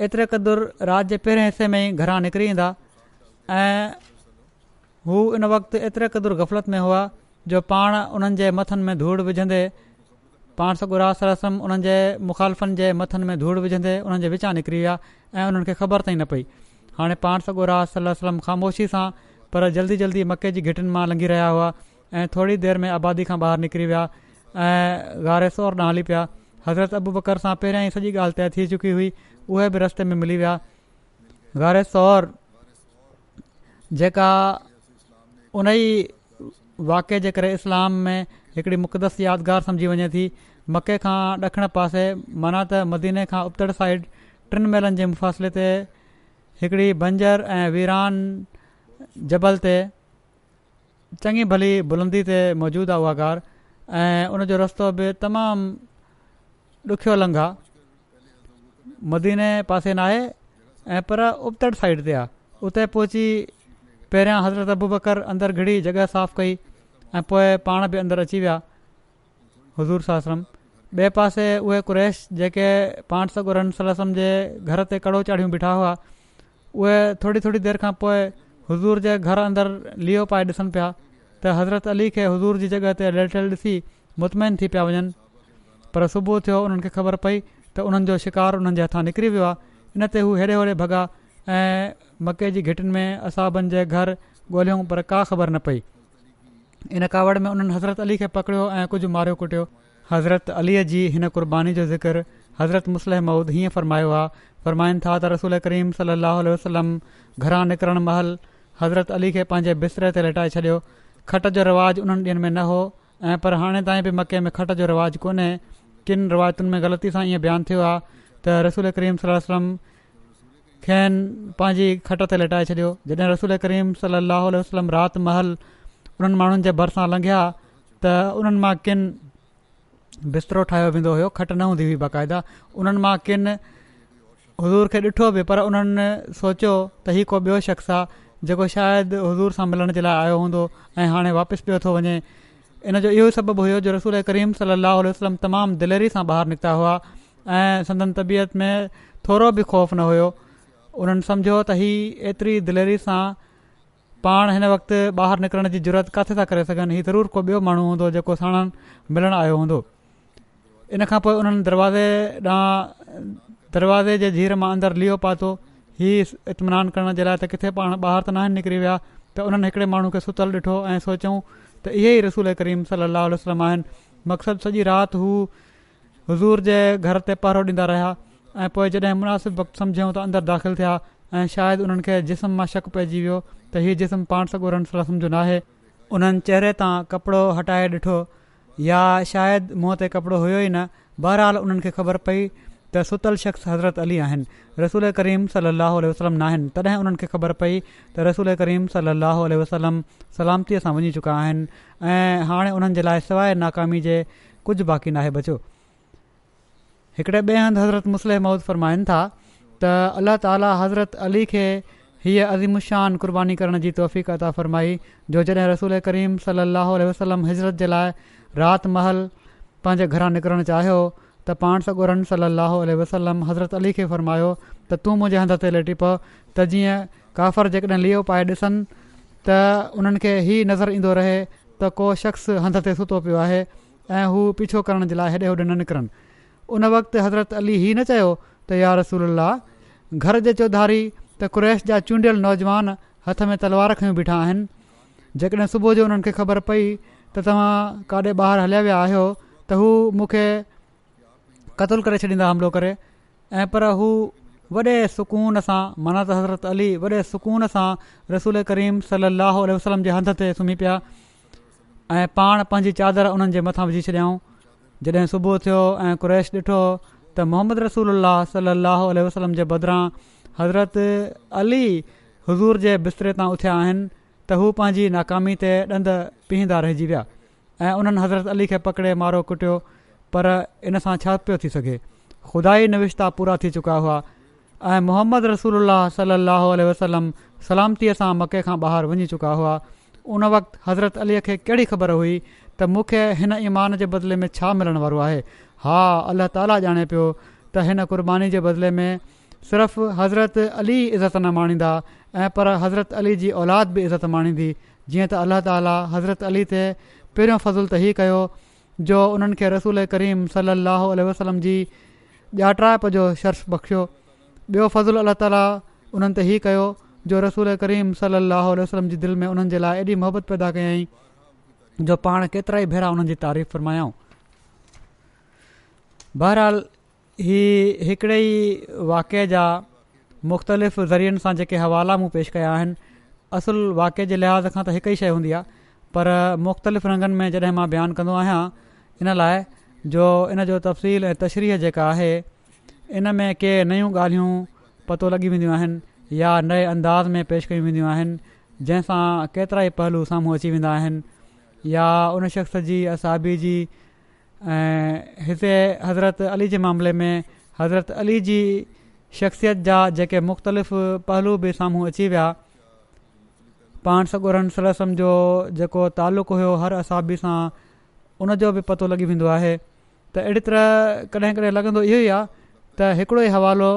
B: एतिरे क़दुरु राति जे पहिरें हिसे में ई घरां निकिरी ईंदा ऐं हू इन वक़्तु एतिरे क़दुरु गफ़लत में हुआ जो पाण उन्हनि जे मथनि में धूड़ विझंदे पाण सॻु रासम उन्हनि जे मुखालफ़नि जे मथनि में धूड़ विझंदे उन्हनि जे विचां निकिरी विया ऐं उन्हनि खे ख़बर अथई न पई हाणे पाण सॻु रासम ख़ामोशी सां पर जल्दी जल्दी मके जी घिटियुनि मां लंघी रहिया हुआ ऐं थोरी देरि में आबादी खां ॿाहिरि निकिरी विया ऐं सोर न हली पिया हज़रत अबू बकर सां पहिरियां ई सॼी ॻाल्हि तइ थी चुकी हुई उहे बि रस्ते में मिली विया गारे सोर जेका उन ई वाक़े जे करे इस्लाम में हिकिड़ी मुक़दस यादगार सम्झी वञे थी मके खां ॾखिण पासे माना त मदीने खां उबर साइड टिनि मेलनि जे मुफ़ासिले ते हिकिड़ी बंजर ऐं वीरान जबल ते चङी भली बुलंदी ते मौजूदु आहे उहा कार ऐं उनजो रस्तो बि तमामु ॾुख्यो लंग आहे मदीने पासे नाहे ऐं पर उबतड़ साइड ते आहे उते पहुची पहिरियां हज़रत अबू बकर अंदरु घिड़ी जॻह साफ़ कई ऐं पोइ पाण बि अंदरु अची विया हज़ूर सां आश्रम ॿिए पासे उहे क्रेश जेके पाण सगुरम जे घर ते कड़ो चाढ़ियूं बीठा हुआ उहे थोरी थोरी देरि खां पोइ हज़ूर जे घर अंदरि लीओ पाए ॾिसनि पिया त हज़रत अली खे हज़ूर जी जॻह ते लल ॾिसी मुतमैन थी पिया वञनि पर सुबुह थियो उन्हनि ख़बर पई त उन्हनि जो शिकार उन्हनि जे हथां निकिरी वियो आहे इन ते हू हेड़े होड़े भॻा ऐं मके जी घिटियुनि में असांबनि जे घर ॻोल्हियूं पर का ख़बर न पई इन कावड़ में उन्हनि हज़रत अली खे पकड़ियो ऐं कुझु मारियो कुटियो हज़रत अलीअ जी हिन क़ुर्बानी जो ज़िक्र हज़रत मुस्लह मूद हीअं फ़र्मायो आहे फ़रमाइनि था त रसूल करीम सलाहु वसलम घरां निकिरणु महल हज़रत अली खे पंहिंजे बिस्तरे ते लटाए छॾियो खट जो रिवाज़ उन्हनि ॾींहनि में न हो ऐं पर हाणे ताईं बि मके में खट जो रवाजु कोन्हे किन रिवायतुनि में ग़लती सां ईअं बयानु थियो आहे त रसूल करीम सल वसलम खेनि पंहिंजी खट ते लटाए छॾियो जॾहिं रसूल करीम सलाहु वसलम रात महल उन्हनि माण्हुनि जे भरिसां लंघिया त उन्हनि मां किन बिस्तरो ठाहियो वेंदो हुयो खट न हूंदी हुई बाक़ाइदा उन्हनि मां किनि हज़ूर खे ॾिठो बि पर उन्हनि सोचियो त हीउ को ॿियो शख़्स आहे जेको शायदि हज़ूर सां मिलण जे लाइ आयो हूंदो ऐं हाणे वापसि पियो थो वञे इन जो इहो ई सबबु हुयो जो रसूल करीम सली लाहु वसलम तमामु दिलेरी सां ॿाहिरि निकिता हुआ ऐं संदन तबियत में थोरो बि ख़ौफ़ न हुयो उन्हनि सम्झो त ही एतिरी दिलेरी सां पाण हिन वक़्तु ॿाहिरि निकिरण जी ज़रूरत किथे था करे सघनि हीउ ज़रूरु को ॿियो माण्हू हूंदो जेको साणनि मिलण आयो हूंदो इन खां पोइ उन्हनि दरवाज़े ॾांहुं दरवाज़े जे जीर मां अंदरु लियो पातो हीअ इतमिनान करण जे लाइ त किथे पाण ॿाहिरि त न निकिरी विया त उन्हनि हिकिड़े माण्हू खे सुतलु ॾिठो ऐं सोचूं त इहे ई रसूल करीम साहिल वलम आहिनि मक़सदु सॼी राति हू हज़ूर जे घर ते पहिरों ॾींदा रहिया ऐं पोइ जॾहिं मुनासिब वक़्तु सम्झूं त अंदरु दाख़िल थिया ऐं शायदि उन्हनि खे जिस्म मां शक पइजी वियो त इहो जिस्म पाण सां नाहे उन्हनि चहिरे तां कपिड़ो हटाए ॾिठो या शायदि मूंहं ते कपिड़ो हुयो ई न बहरहाल उन्हनि खे ख़बर पई त सुतल शख़्स हज़रत अली आहिनि रसूल करीम सल अाल वसलम न आहिनि तॾहिं उन्हनि खे ख़बर पई त रसूल करीम सलाहु वसलम सलामतीअ सां वञी चुका आहिनि ऐं हाणे उन्हनि जे लाइ सवाइ नाकामी जे कुझु बाक़ी नाहे बचियो हिकिड़े ॿिए हंधि हज़रत मुसल मौज फ़रमाइनि था त अलाह ताला हज़रत अली खे हीअ अज़िमुशान क़ुर्बानी करण जी तौफ़ अदा फ़रमाई जो जॾहिं रसूल करीम सलाहु वसलम हज़रत जे लाइ रातिमहल पंहिंजे घरां निकिरणु चाहियो त पाण सां गुरनि सली अलाह वसलम हज़रत अली खे फरमायो त तूं मुंहिंजे हंध ते लेटी पियो त जीअं काफ़र जेकॾहिं लीओ पाए ॾिसनि त उन्हनि खे ई नज़र ईंदो रहे त को शख़्स हंध ते सुतो पियो आहे ऐं हू पीछो करण जे लाइ हेॾे होॾे न निकिरनि उन वक़्तु हज़रत अली ही न चयो त यार रसूल घर जे चौधारी त क्रैश जा चूंडियल नौजवान हथ में तलवार खयूं बीठा आहिनि जेकॾहिं सुबुह जो उन्हनि ख़बर पई त तव्हां काॾे ॿाहिरि हलिया विया आहियो त हू मूंखे क़तलु करे छॾींदा हमिलो करे ऐं पर हू वॾे सुकून सां मना त हज़रत अली वॾे सुकून सां रसूल करीम सल अल वसलम जे हंध ते सुम्ही पिया ऐं पाण पंहिंजी चादर उन्हनि जे मथां विझी छॾियाऊं जॾहिं सुबुह थियो ऐं क्रैश ॾिठो त मोहम्मद रसूल अलाहु सलाहु वसलम जे बदिरां हज़रत अली हज़ूर जे बिस्तरे तां उथिया आहिनि त हू पंहिंजी नाकामी ते ॾंद पीहींदा रहिजी विया ऐं उन्हनि हज़रत अली खे पकिड़े मारो कुटियो पर इन सां छा पियो थी सघे ख़ुदा ई निविश्ता पूरा थी चुका हुआ ऐं मोहम्मद रसूल अलाह सलाहु वसलम सलामतीअ सां मके खां ॿाहिरि वञी चुका हुआ उन वक़्तु हज़रत अलीअ खे कहिड़ी ख़बर हुई त मूंखे हिन ईमान जे बदिले में छा मिलण वारो आहे हा अलाह ताली ॼाणे पियो त हिन कुर्बानी जे बदिले में सिर्फ़ु हज़रत अली इज़त न माणींदा ऐं पर हज़रत अली जी औलाद बि इज़त माणींदी जीअं त अलाह ताला हज़रत अली ते पहिरियों फज़ुल त ही कयो जो उन्हनि खे रसूल करीम सल अलोल वसलम जी ॼा जो शर्श बख़्शियो ॿियो फज़ुल अलाह ताला उन्हनि ते हीउ कयो जो रसूल करीम सल अलोल वसलम जी दिलि में उन्हनि जे लाइ ऐॾी मोहबत पैदा कयईं जो पाण केतिरा ई भेरा उन्हनि तारीफ़ फ़रमायाऊं बहरहाल ही हिकिड़े ई वाके जा मुख़्तलिफ़ ज़रियनि सां जेके हवाला मूं पेश कया आहिनि असुलु वाके जे लिहाज़ खां त हिकु ई शइ हूंदी आहे पर मुख़्तलिफ़ रंगनि में जॾहिं मां बयानु कंदो आहियां इन लाइ जो इन जो तफ़सील ऐं तशरीह जेका आहे इन में के नयूं ॻाल्हियूं पतो लॻी वेंदियूं आहिनि या नए अंदाज़ में पेश कयूं वेंदियूं आहिनि जंहिंसां केतिरा ई पहलू साम्हूं अची वेंदा आहिनि या उन शख़्स जी असाबी जी ऐं हिते हज़रत अली जे मामले में हज़रत अली जी शख़्सियत जा जेके मुख़्तलिफ़ पहलू बि साम्हूं अची विया पाण सगुरन जो जेको तालुक़ु हुयो हर असाबी सां जो बि पतो लॻी वेंदो आहे त अहिड़ी तरह कॾहिं कॾहिं लॻंदो इहो ई आहे त हिकिड़ो हवालो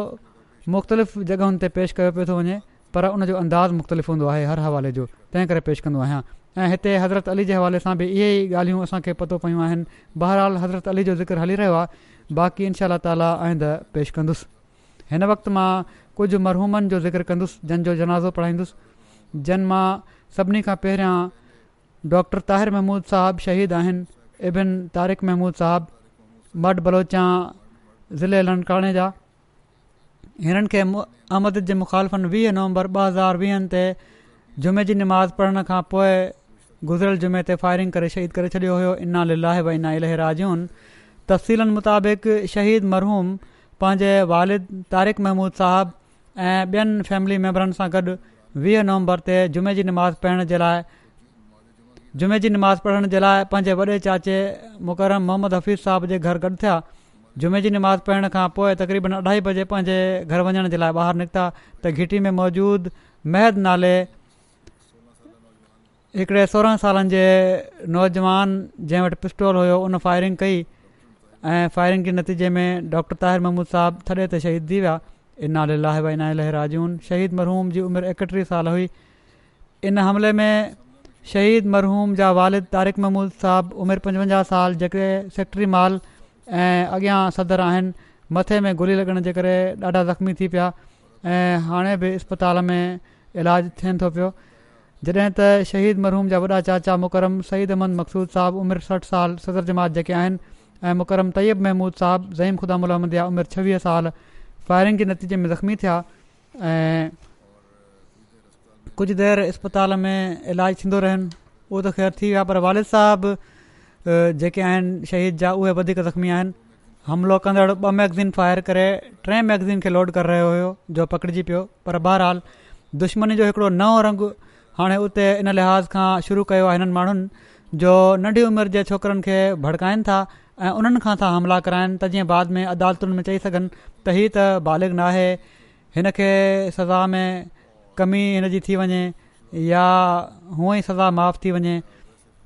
B: मुख़्तलिफ़ जॻहियुनि ते पेश कयो पियो थो वञे पर उनजो अंदाज़ मुख़्तलिफ़ हूंदो आहे हर हवाले जो तंहिं करे पेश कंदो आहियां ऐं हिते हज़रत अली जे हवाले सां बि इहे ई ॻाल्हियूं असांखे पतो पियूं आहिनि बहरहाल हज़रत अली जो ज़िक्र हली रहियो आहे बाक़ी इनशा ताला आईंद पेश कंदुसि हिन वक़्तु मां कुझु मरहूमनि जो ज़िकिर कंदुसि जंहिंजो जनाज़ो पढ़ाईंदुसि जिन मां सभिनी खां पहिरियां डॉक्टर ताहिर महमूद साहिबु शहीद आहिनि इबिन तारिक महमूद साहिबु मड बलोचा ज़िले लंकाणे जा हिननि खे अहमद जे मुख़ालफ़नि वीह नवंबर ॿ हज़ार वीहनि ते जुमे जी निमाज़ पढ़ण खां पोइ गुज़िरियल जुमे ते फायरिंग करे शहीद करे छॾियो हुयो इना लाहे व इना राजून तफ़सीलनि मुताबिक़ शहीद मरहूम पंहिंजे वालिद तारिक महमूद साहिबु ऐं ॿियनि फैमिली मैंबरनि सां गॾु वीह नवंबर ते जुमे जी निमाज़ पढ़ण जे लाइ जुमे जी निमाज़ पढ़ण जे लाइ पंहिंजे वॾे चाचे मुकरम मुहम्मद हफ़ीज़ साहब जे घर गॾु थिया जुमे जी निमाज़ पढ़ण खां पोइ तक़रीबन अढाई बजे पंहिंजे घर वञण जे लाइ ॿाहिरि निकिता त घिटी में मौजूदु महद नाले हिकिड़े सोरहं सालनि जे नौजवान जंहिं वटि पिस्टोल हुयो उन फायरिंग कई ऐं फ़ायरिंग जे नतीजे में डॉक्टर ताहिर मोहम्मू साहिबु थॾे ते शहीदी थी विया इनाले लाहे भाई नाहे शहीद मरहूम जी उमिरि एकटीह साल हुई इन हमले में शहीद मरहूम जा वालिद तारिक महमूद صاحب उमिरि पंजवंजाह साल जेके सेक्ट्री माल ऐं अॻियां सदर आहिनि मथे में गुली लॻण जे करे ॾाढा ज़ख़्मी थी पिया ऐं हाणे बि इस्पताल में इलाज थियनि थो पियो जॾहिं त शहीद मरहूम जा वॾा चाचा मुकरम सईद अहमद मक़सूद साहिबु उमिरि सठि साल सदर जमात जेके आहिनि ऐंकरम तयब महमूद साहिबु ज़हीम ख़ुदा उलहम उमिरि छवीह साल फायरिंग जे नतीजे में ज़ख़्मी थिया कुझु देरि इस्पताल में इलाजु थींदो रहनि उहो त ख़ैरु थी वियो पर वालिद साहिबु जेके आहिनि शहीद जा उहे वधीक ज़ख़्मी आहिनि हमिलो कंदड़ ॿ मैगज़ीन फायर करे टे मैगज़ीन खे लोड करे रहियो हुयो जो पकिड़िजी पियो पर बहरहाल दुश्मनी जो हिकिड़ो नओं रंगु हाणे उते इन लिहाज़ खां शुरू कयो आहे हिननि माण्हुनि जो नंढी उमिरि जे छोकिरनि खे भड़काइनि था ऐं उन्हनि खां था हमला कराइनि त जीअं बाद में अदालतुनि में चई सघनि त हीअ त बालिग नाहे हिन सज़ा में कमी हिन जी थी वञे या हुअं ई सज़ा माफ़ थी वञे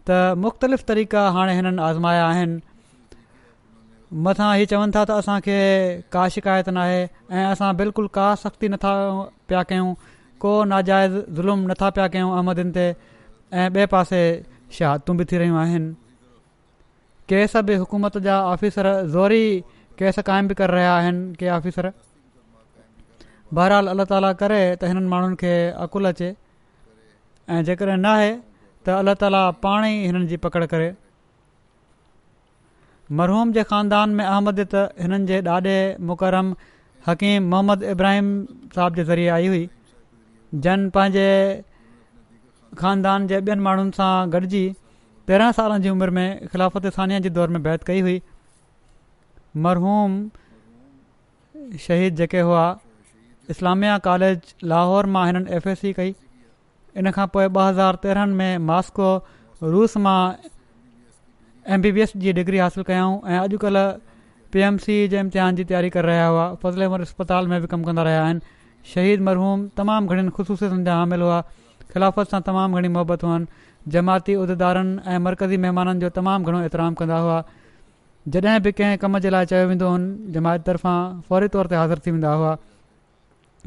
B: त मुख़्तलिफ़ तरीक़ा हाणे हिननि आज़माया आहिनि मथां हीउ चवनि था त असांखे का शिकायत न आहे ऐं असां बिल्कुलु का सख़्ती नथा पिया कयूं को नाजाइज़ ज़ुल्म नथा पिया कयूं अहमदिन ते ऐं ॿिए पासे शहादुतूं बि थी रहियूं आहिनि केस बि हुकूमत जा ऑफिसर ज़ोरी केस क़ाइमु बि करे रहिया आहिनि के ऑफिसर बहरहाल अलाह ताला करे त हिननि माण्हुनि खे अकुलु अचे ऐं जेकॾहिं नाहे त अला ताला पाण ई हिननि जी पकिड़ करे मरहूम जे ख़ानदान में अहमद त हिननि जे ॾाॾे मुकरम हकीम मोहम्मद इब्राहिम साहब जे ज़रिए आई हुई जन पंहिंजे ख़ानदान जे ॿियनि माण्हुनि सां गॾिजी तेरहं सालनि जी उमिरि में ख़िलाफ़त सानिया जे दौर में बैत कई हुई मरहूम शहीद जेके हुआ इस्लामिया कॉलेज लाहौर मां हिननि एफ एस सी कई इन खां पोइ ॿ हज़ार तेरहंनि में मॉस्को रूस मां एम बी बी एस जी डिग्री हासिलु कयऊं ऐं अॼुकल्ह पी एम सी जे इम्तिहान जी तयारी करे रहिया हुआ फज़ल उमर इस्पताल में बि कमु कंदा रहिया आहिनि शहीद मरहूम तमामु घणी ख़ुशूसियतुनि जा हामिल हुआ ख़िलाफ़त सां तमामु घणी मोहबत हुअनि जमाती उहिदेदारनि ऐं मर्कज़ी महिमाननि जो तमामु घणो इतराम कंदा हुआ जॾहिं बि कंहिं कम जे लाइ चयो वेंदो हुओ जमात तर्फ़ां फौरी तौर ते हाज़िर थी वेंदा हुआ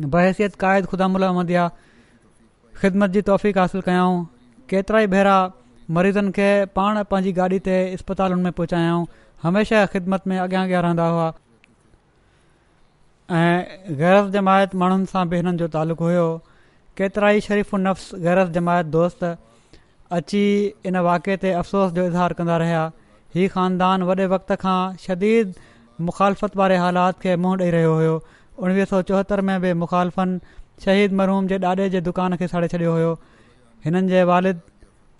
B: बहसियत क़ाइद ख़ुदा हूंदी आहे ख़िदमत जी हासिल कयऊं केतिरा ई भेरा मरीज़नि खे पाण पंहिंजी गाॾी ते इस्पतालुनि में पहुचायाऊं हमेशह ख़िदमत में अॻियां अॻियां रहंदा हुआ ऐं गैरत जमायत माण्हुनि सां बि हिननि जो तालुक़ु हुयो केतिरा ई शरीफ़ु नफ़्स गैरस जमायत दोस्त अची इन वाक़े ते अफ़सोस जो इज़हार कंदा रहिया हीउ ख़ानदान वॾे वक़्त खां शदीद मुखालफ़त वारे हालात खे मुंहुं ॾेई रहियो हुयो उणिवीह सौ चोहतरि में बि मुखालफ़न शहीद मरहूम जे ॾाॾे जे दुकान खे साड़े छॾियो हुयो हिननि जे वालिद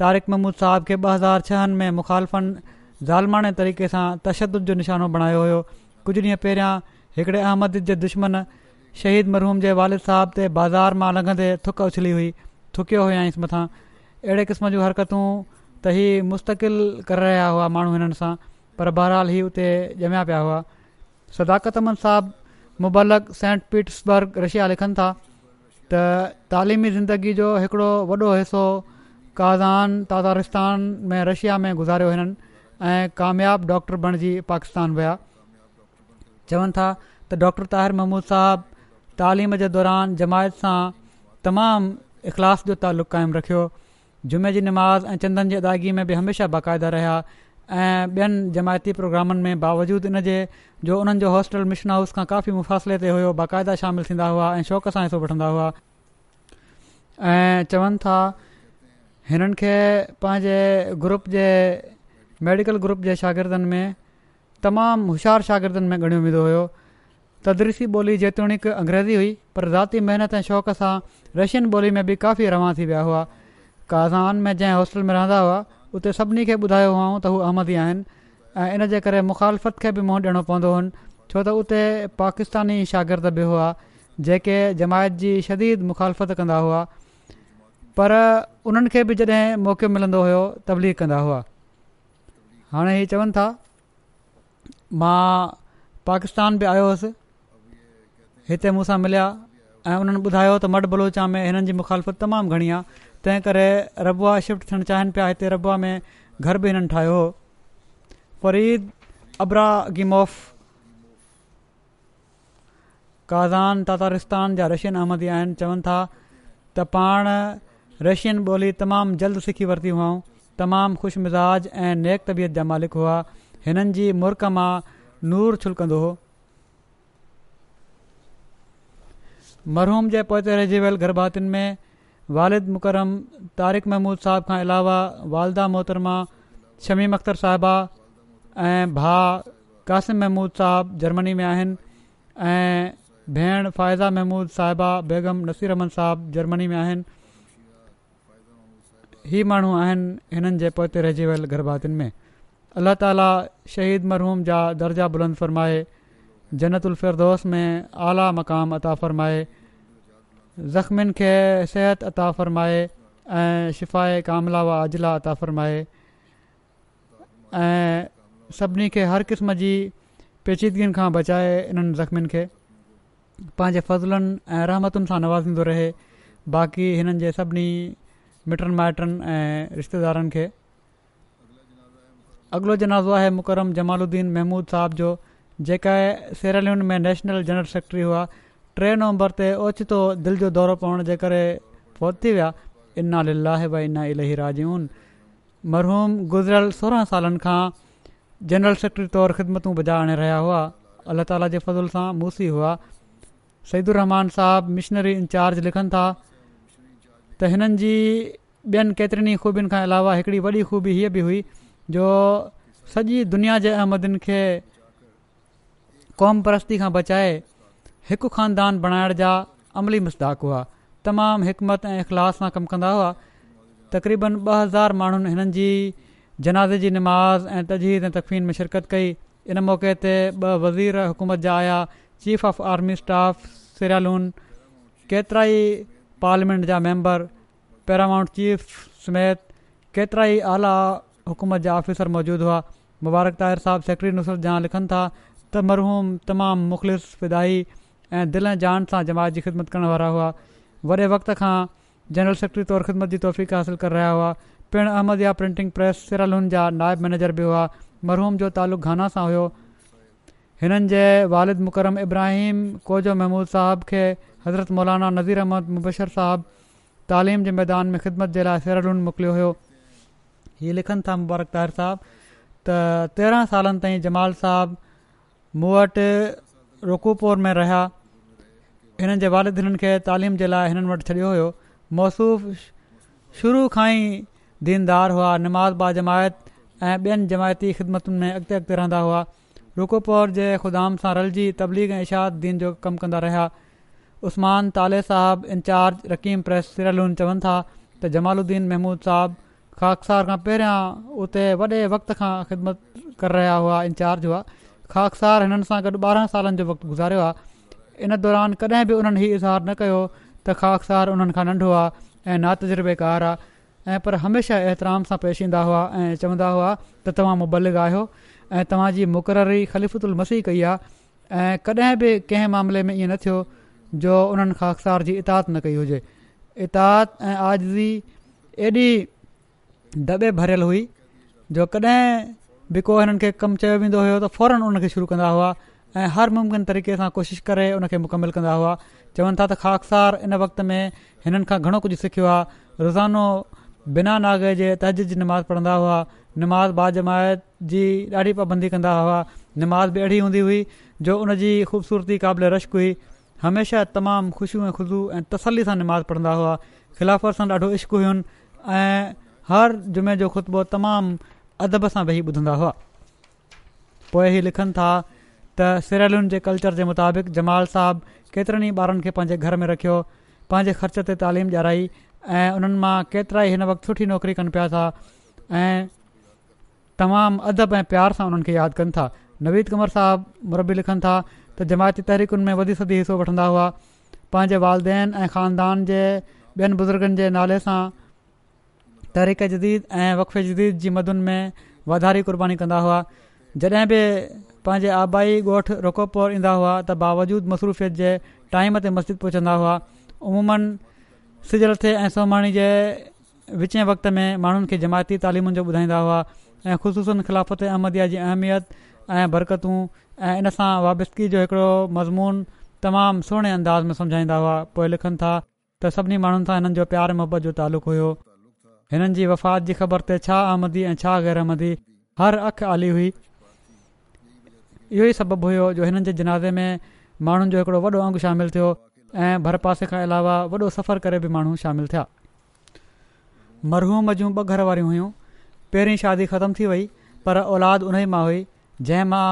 B: तारिक महमूद साहिब खे ॿ हज़ार छहनि में मुखालफ़न ज़ालमाणे तरीक़े सां तशद जो निशानो बणायो हुयो कुझु ॾींहं पहिरियां हिकिड़े अहमद जे दुश्मन शहीद मरहूम जे वालिद साहिब ते बाज़ार मां लंघंदे थुक उछली हुई थुकियो हुयासि मथां अहिड़े क़िस्म जूं हरकतूं त ई मुस्तक़िल करे रहिया हुआ माण्हू हिननि सां पर बहरहाल ही उते ॼमिया पिया हुआ सदाकत अमद साहबु मुबलक सेंट पीटर्सबर्ग रशिया लिखनि था त तालिमी ज़िंदगी जो हिकिड़ो वॾो हिसो काज़ान ताज़ारिस्तान में रशिया में गुज़ारियो हिननि ऐं क़ामयाबु डॉक्टर बणिजी पाकिस्तान हुया चवनि था त डॉक्टर ताहिर महमूद साहिबु तालीम जे दौरान जमायत सां तमामु इख़लास जो तालुक़ु क़ाइमु रखियो जुमे जी नमाज़ ऐं चंदन जी अदायगी में बि हमेशह बाक़ाइदा रहिया ऐं ॿियनि जमायती प्रोग्रामनि में बावजूद इन जे जो उन्हनि जो हॉस्टल मिशन हाउस खां काफ़ी मुफ़ासिले ते हुयो बाक़ाइदा शामिल थींदा हुआ ऐं शौक़ सां हिसो वठंदा हुआ ऐं चवनि था हिननि खे पंहिंजे ग्रुप जे मेडिकल ग्रुप जे शागिर्दनि में तमामु होश्यार शागिर्दनि में ॻणियो वेंदो हुयो तदरीसी ॿोली जेतोणीकि अंग्रेज़ी हुई पर ज़ाती महिनत ऐं शौक़ सां रशियन ॿोली में बि काफ़ी रवां थी विया हुआ काज़ान में जंहिं हॉस्टल में रहंदा हुआ उते सभिनी खे ॿुधायो हुओ त हू अहमदी आहिनि ऐं इन जे करे मुखालफ़त खे बि मुंहुं ॾियणो पवंदो हुओ छो त उते पाकिस्तानी शागिर्द बि हुआ जेके जमायत जी शदीद मुखालफ़त कंदा हुआ पर उन्हनि खे बि जॾहिं मौक़ो मिलंदो हुयो तबलीग कंदा हुआ हाणे हीअ चवनि था मां पाकिस्तान बि आयो हुउसि हिते मूंसां मिलिया ऐं उन्हनि ॿुधायो त मड बलोचा में हिननि जी मुखालफ़त तमामु घणी आहे तंहिं करे रबुआ शिफ्ट थियणु चाहिनि पिया हिते रबुआ में घर बि हिननि ठाहियो हो फरीद अब्रागी मौफ़ काज़ान तातारिस्तान जा रशियन अहमदी आहिनि चवनि था त पाण रशियन ॿोली तमामु जल्द सिखी वरिती हुआऊं तमामु ख़ुशि मिज़ाज ऐं नेक तबियत जा मालिक हुआ हिननि जी मुर्क मां नूर छुलकंदो हो मरहूम जे पोइते रहिजी वियल गर्भातियुनि में والد مکرم طارق محمود صاحب کان علاوہ والدہ محترمہ شمیم اختر صاحبہ ایں بھا قاسم محمود صاحب جرمنی میں آهن ایں بہن فایضا محمود صاحبہ بیگم نصیر احمد صاحب جرمنی میں آهن ہی مانو آهن انن جے پتے رہجي ول گھر میں اللہ تعالی شہید مرحوم جا درجہ بلند فرمائے جنت الفردوس میں اعلی مقام عطا فرمائے ज़ख़्मियुनि खे सिहत अता फ़रमाए ऐं व अॼिला अता फ़रमाए ऐं सभिनी खे हर क़िस्म जी पेचीदगियुनि खां बचाए इन्हनि ज़ख़्मियुनि खे पंहिंजे फ़ज़लुनि ऐं रहमतुनि सां नवाज़ींदो रहे बाक़ी हिननि जे सभिनी मिटनि माइटनि ऐं रिश्तेदारनि खे अॻिलो जनाज़ो आहे मुकरम जमालुद्दीन महमूद साहब जो जेका आहे में नेशनल जनरल सेक्रेटरी हुआ टे नवंबर ते ओचितो दिलि जो दौरो पवण जे करे पहुती विया इना लाहे भाई इना राजून मरहूम गुज़िरियल सोरहं सालनि खां जनरल सेक्रेटरी तौरु ख़िदमतूं बजा आणे रहिया हुआ अलाह ताला जे फज़ुल सां मूसी हुआ सईदुहमान साहबु मिशनरी इंचार्ज लिखनि था त हिननि जी ॿियनि केतिरनि ई ख़ूबियुनि खां अलावा हिकिड़ी वॾी ख़ूबी हीअ बि हुई जो सॼी दुनिया जे अहमदिन खे क़ौम परस्ती खां बचाए हिकु ख़ानदान बणाइण जा अमली मुस्ताक़ हुआ मुस्ताक़मामु हिकमत ऐं इख़लास सां कमु कंदा हुआ तक़रीबन ॿ हज़ार माण्हुनि हिननि जी जनाज़े जी नमाज़ ऐं तजहीद ऐं तकफ़ीन में शिरकत कई इन मौक़े ते ॿ वज़ीर हुकूमत जा आया chief of army staff Sierra Leone केतिरा ई पार्लियामेंट जा मेंबर पैरामाउंट चीफ समेत केतिरा ई आला हुकूमत जा ऑफिसर मौजूदु हुआ मुबारक ताहिर साहिबु सेक्रेटरी नुसरत जा लिखनि था त मरहूम तमामु फिदाई ऐं दिलि ऐं जान सां जमात जी ख़िदमत करण वारा हुआ वॾे वक़्त खां जनरल सेक्रेटरी तौरु ख़िदमत जी तौफ़क़ी हासिलु करे रहिया हुआ पिण अहमद या प्रिंटिंग प्रेस सिरालुनि जा नायब मैनेजर बि हुआ मरहूम जो तालुक़ाना सां हुयो हिननि जे वालिद मुकरम इब्राहिम कोजो महमूद साहब खे हज़रत मौलाना नज़ीर अहमद मुबशर साहिबु तालीम जे मैदान में ख़िदमत जे लाइ सिरालून मोकिलियो हुयो इहे लिखनि था मुबारक साहिबु त तेरहं सालनि ताईं जमाल साहबु मूं वटि रुकुपुर में रहिया हिननि जे वालदिननि खे तालीम जे लाइ हिननि वटि छॾियो हुयो मौसूफ़ शुरू खां ई दीनदार हुआ निमाज़ बा जमायत ऐं ॿियनि जमायती ख़िदमतुनि में अॻिते अॻिते रहंदा हुआ रुकोपुर जे ख़ुदा सां रलिजी तबलीग ऐं इशाद दीन जो कमु कंदा रहिया उस्मान ताले साहबु इंचार्ज रकीम प्रेस सिरलून चवनि था त जमालुद्दीन महमूद साहब ख़ाकसार खां पहिरियां उते वॾे वक़्त खां ख़िदमत करे रहिया हुआ इंचार्ज हुआ खाखसार हिननि सां गॾु ॿारहं सालनि जो वक़्तु गुज़ारियो आहे इन दौरान कॾहिं बि उन्हनि हीउ इज़हार न कयो त खाखसार उन्हनि खां नंढो आहे ऐं नातजुर्बेकारु आहे ऐं पर हमेशह एतिराम सां पेश ईंदा हुआ ऐं चवंदा हुआ त तव्हां मुबलग आहियो ऐं तव्हांजी मुक़ररी ख़लिफु उल मसीह कई आहे ऐं कॾहिं बि कंहिं मामले में ईअं न थियो जो उन्हनि खाखसार जी इतात न कई हुजे इतात ऐं आज़ी एॾी दॿे भरियलु हुई जो कॾहिं बिको को हिननि खे कमु चयो वेंदो हुयो त फ़ौरन उनखे शुरू कंदा हुआ ऐं हर मुमकिन तरीक़े सां कोशिश करे उनखे मुकमल कंदा हुआ चवनि था त ख़ासार इन वक़्त में हिननि खां घणो कुझु सिखियो आहे रोज़ानो बिना नागे जे तहज जी नमाज़ पढ़ंदा हुआ नमाज़ बाद जमायत जी ॾाढी पाबंदी कंदा हुआ नमाज़ बि अहिड़ी हूंदी हुई जो उनजी ख़ूबसूरती क़ाबिल रश्क हुई हमेशह तमामु ख़ुशियूं ऐं ख़ुशू ऐं तसली सां नमाज़ पढ़ंदा हुआ ख़िलाफ़त सां ॾाढो इश्क हुयूं ऐं हर जुमे जो ख़ुतबो तमामु अदब सां वेही ॿुधंदा हुआ पोइ ई लिखनि था त सिरेलुनि जे कल्चर जे मुताबिक़ जमाल साहबु केतिरनि ई ॿारनि खे पंहिंजे घर में रखियो पंहिंजे ख़र्च ते तालीम ॼाराई ऐं उन्हनि मां केतिरा ई हिन वक़्तु सुठी नौकरी कनि पिया था ऐं तमामु अदब ऐं प्यार सां उन्हनि खे यादि कनि था नवीद कंवर साहिबु मुरबी लिखनि था त जमायती तहरीकुनि में वधी सदी हिसो वठंदा हुआ पंहिंजे वालदेन ऐं ख़ानदान जे ॿियनि बुज़ुर्गनि जे नाले सां तहरीक जदीद ऐं वक़फ़े जदीद जी मदुनि में वाधारी क़ुर्बानी कंदा हुआ जॾहिं बि पंहिंजे आबाई ॻोठु रोकोपोर पवंदा हुआ त बावजूद मसरूफ़ियत जे टाइम ते मस्जिद पहुचंदा हुआ उमूमनि सिजल थे ऐं सोमाणी जे विचें वक़्ति में माण्हुनि खे जमायती तालीमुनि जो ॿुधाईंदा हुआ ऐं ख़ुशूसनि खिलाफ़त अहमदिया जी अहमियत ऐं बरकतूं ऐं इन सां वाबस्तगी जो हिकिड़ो मज़मून तमामु सुहिणे अंदाज़ में सम्झाईंदा हुआ पोइ लिखनि था त सभिनी माण्हुनि सां हिननि जो प्यारु मोहबत जो तालुक़ु हुओ हिननि जी वफ़ात जी ख़बर ते छा आमदी ऐं छा ग़ैर आमदी हर अख आली हुई इहो ई सबबु हुयो जो हिननि जे जिनाज़े में माण्हुनि जो हिकिड़ो वॾो अंगु शामिलु थियो ऐं भर पासे खां अलावा वॾो सफ़र करे बि माण्हू शामिलु थिया मरहूम जूं ॿ घर वारियूं हुयूं पहिरीं शादी ख़तम थी वई पर औलाद उन ई मां हुई जंहिं मां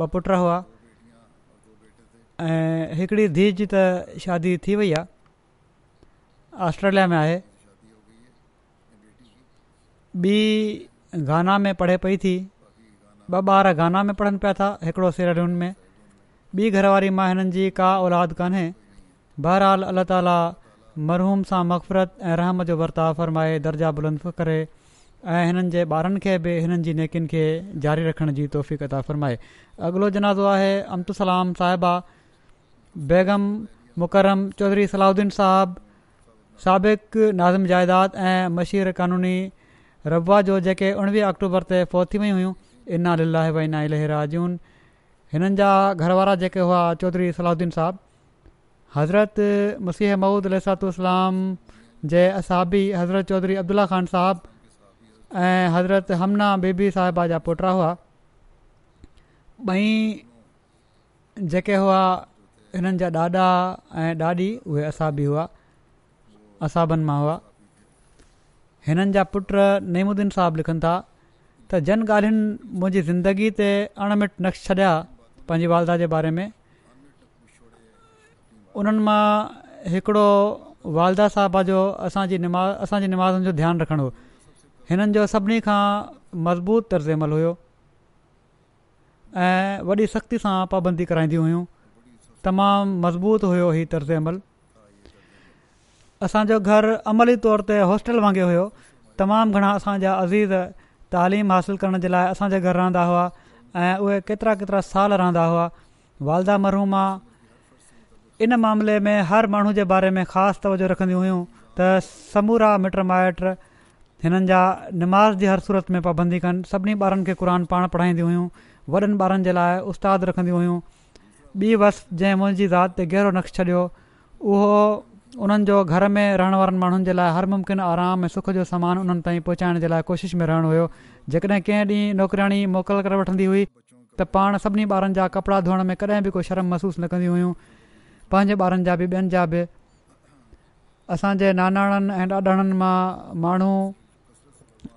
B: ॿ पुट हुआ ऐं हिकिड़ी धीउ जी त शादी थी वई आहे ऑस्ट्रेलिया में आहे ॿी गाना में पढ़े पई थी ॿ ॿार गाना में पढ़नि पिया था हिकिड़ो सिरडुनि में ॿी घरवारी मां हिननि जी का औलाद कान्हे बहरहाल अलाह ताला मरहूम सां मक़फ़रत ऐं रहम जो वर्ताव फ़रमाए दर्जा बुलंद करे ऐं हिननि जे ॿारनि खे बि हिननि जी नेकिन खे जारी रखण जी तौफ़ता फ़र्माए अॻिलो जनाज़ो आहे अमतु सलाम साहिबा बेगम मुकरम चौधरी सलाउद्दीन साहिबु साबिक़ु नाज़िम जाइदाद ऐं मशीर कानूनी रबा जो जेके उणिवीह अक्टूबर ते फोत थी वियूं हुयूं इनाल विना इलहराजून हिननि जा घर वारा जेके हुआ चौधरी सलाहुद्दीन साहिबु हज़रत मुसीह महूद लातलाम जे असाबी हज़रत चौधरी अब्दुला ख़ान साहिबु ऐं हज़रत हमना बीबी साहिबा जा पुटा हुआ ॿई जेके हुआ हिननि जा ॾाॾा ऐं ॾाॾी उहे असाबी हुआ असाबनि मां हुआ हिननि जा पुट नईमुद्दीन साहबु लिखनि था त जन ॻाल्हियुनि मुंहिंजी ज़िंदगी ते अणमिट नक्श छॾिया पंहिंजी वालदा जे बारे में उन्हनि मां हिकिड़ो वालदा साहबा जो असांजी निमा असांजी निमाज़नि जो ध्यानु रखिणो हिननि जो सभिनी खां मज़बूत तर्ज़ु अमल हुयो ऐं वॾी सख़्ती सां पाबंदी कराईंदियूं हुयूं तमामु मज़बूत हुयो हीउ अमल असांजो घर अमली तौर ते हॉस्टल वांगुरु हुयो तमामु घणा असांजा अज़ीज़ तालीम हासिल करण जे लाइ असांजे घर रहंदा हुआ ऐं उहे केतिरा केतिरा साल रहंदा हुआ वालदा मरहूम इन मामले में हर माण्हू जे बारे में ख़ासि तवजो रखंदियूं हुयूं त समूरा मिट माइट हिननि जा निमाज़ जी हर सूरत में पाबंदी कनि सभिनी ॿारनि खे क़ुर पाण पढ़ाईंदी हुयूं वॾनि ॿारनि जे लाइ उस्तादु रखंदियूं हुयूं ॿी वस जंहिं मुंहिंजी ज़ात ते गहिरो नक्श छॾियो उहो उन्हनि जो घर में रहण वारनि माण्हुनि जे लाइ हर मुमकिन आराम ऐं सुख जो सामान उन्हनि ताईं पहुचाइण जे लाइ कोशिशि में रहणो हुयो जेकॾहिं कंहिं ॾींहुं नौकरियाणी मोकल करे वठंदी हुई त पाण सभिनी ॿारनि जा कपिड़ा धोअण में कॾहिं बि कोई शर्म महसूसु न कंदी हुयूं पंहिंजे ॿारनि जा बि ॿियनि जा बि असांजे नानाणनि ऐं ॾाॾाणनि मां माण्हू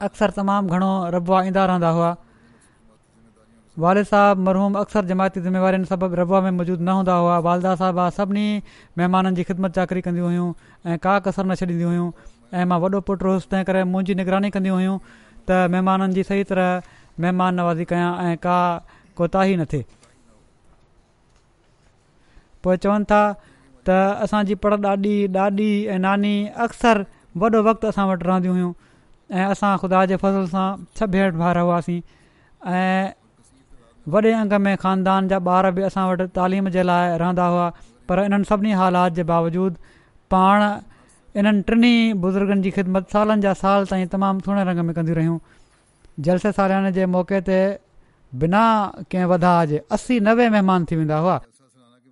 B: अक्सर तमामु घणो रबा ईंदा रहंदा हुआ والد मरहूम अक्सर जमायती ज़िमेवारियुनि सभु سبب में मौजूदु न हूंदा हुआ वालदा साहबु صاحب सभिनी महिमाननि जी ख़िदमत चाकरी कंदियूं हुयूं ऐं का कसरु न छॾींदी हुयूं ऐं मां वॾो पुटु हुउसि तंहिं करे निगरानी कंदी हुयूं त महिमाननि जी सही तरह महिमान नवाज़ी कयां ऐं का कोताही न थिए पोइ था त असांजी पर ॾाॾी ॾाॾी नानी अक्सर वॾो वक़्तु असां वटि रहंदियूं हुयूं ऐं असां ख़ुदा जे फ़ज़ुल सां भार वॾे अंग में ख़ानदान जा ॿार बि असां वटि तालीम जे लाइ रहंदा हुआ पर इन्हनि सभिनी हालात जे बावजूद पाण इन्हनि टिनी बुज़ुर्गनि जी ख़िदमत सालनि जा साल ताईं तमामु सुहिणे रंग में कंदियूं रहियूं जलसे सालियाने जे मौके ते बिना कंहिं वधा जे असी नवे महिमान थी वेंदा हुआ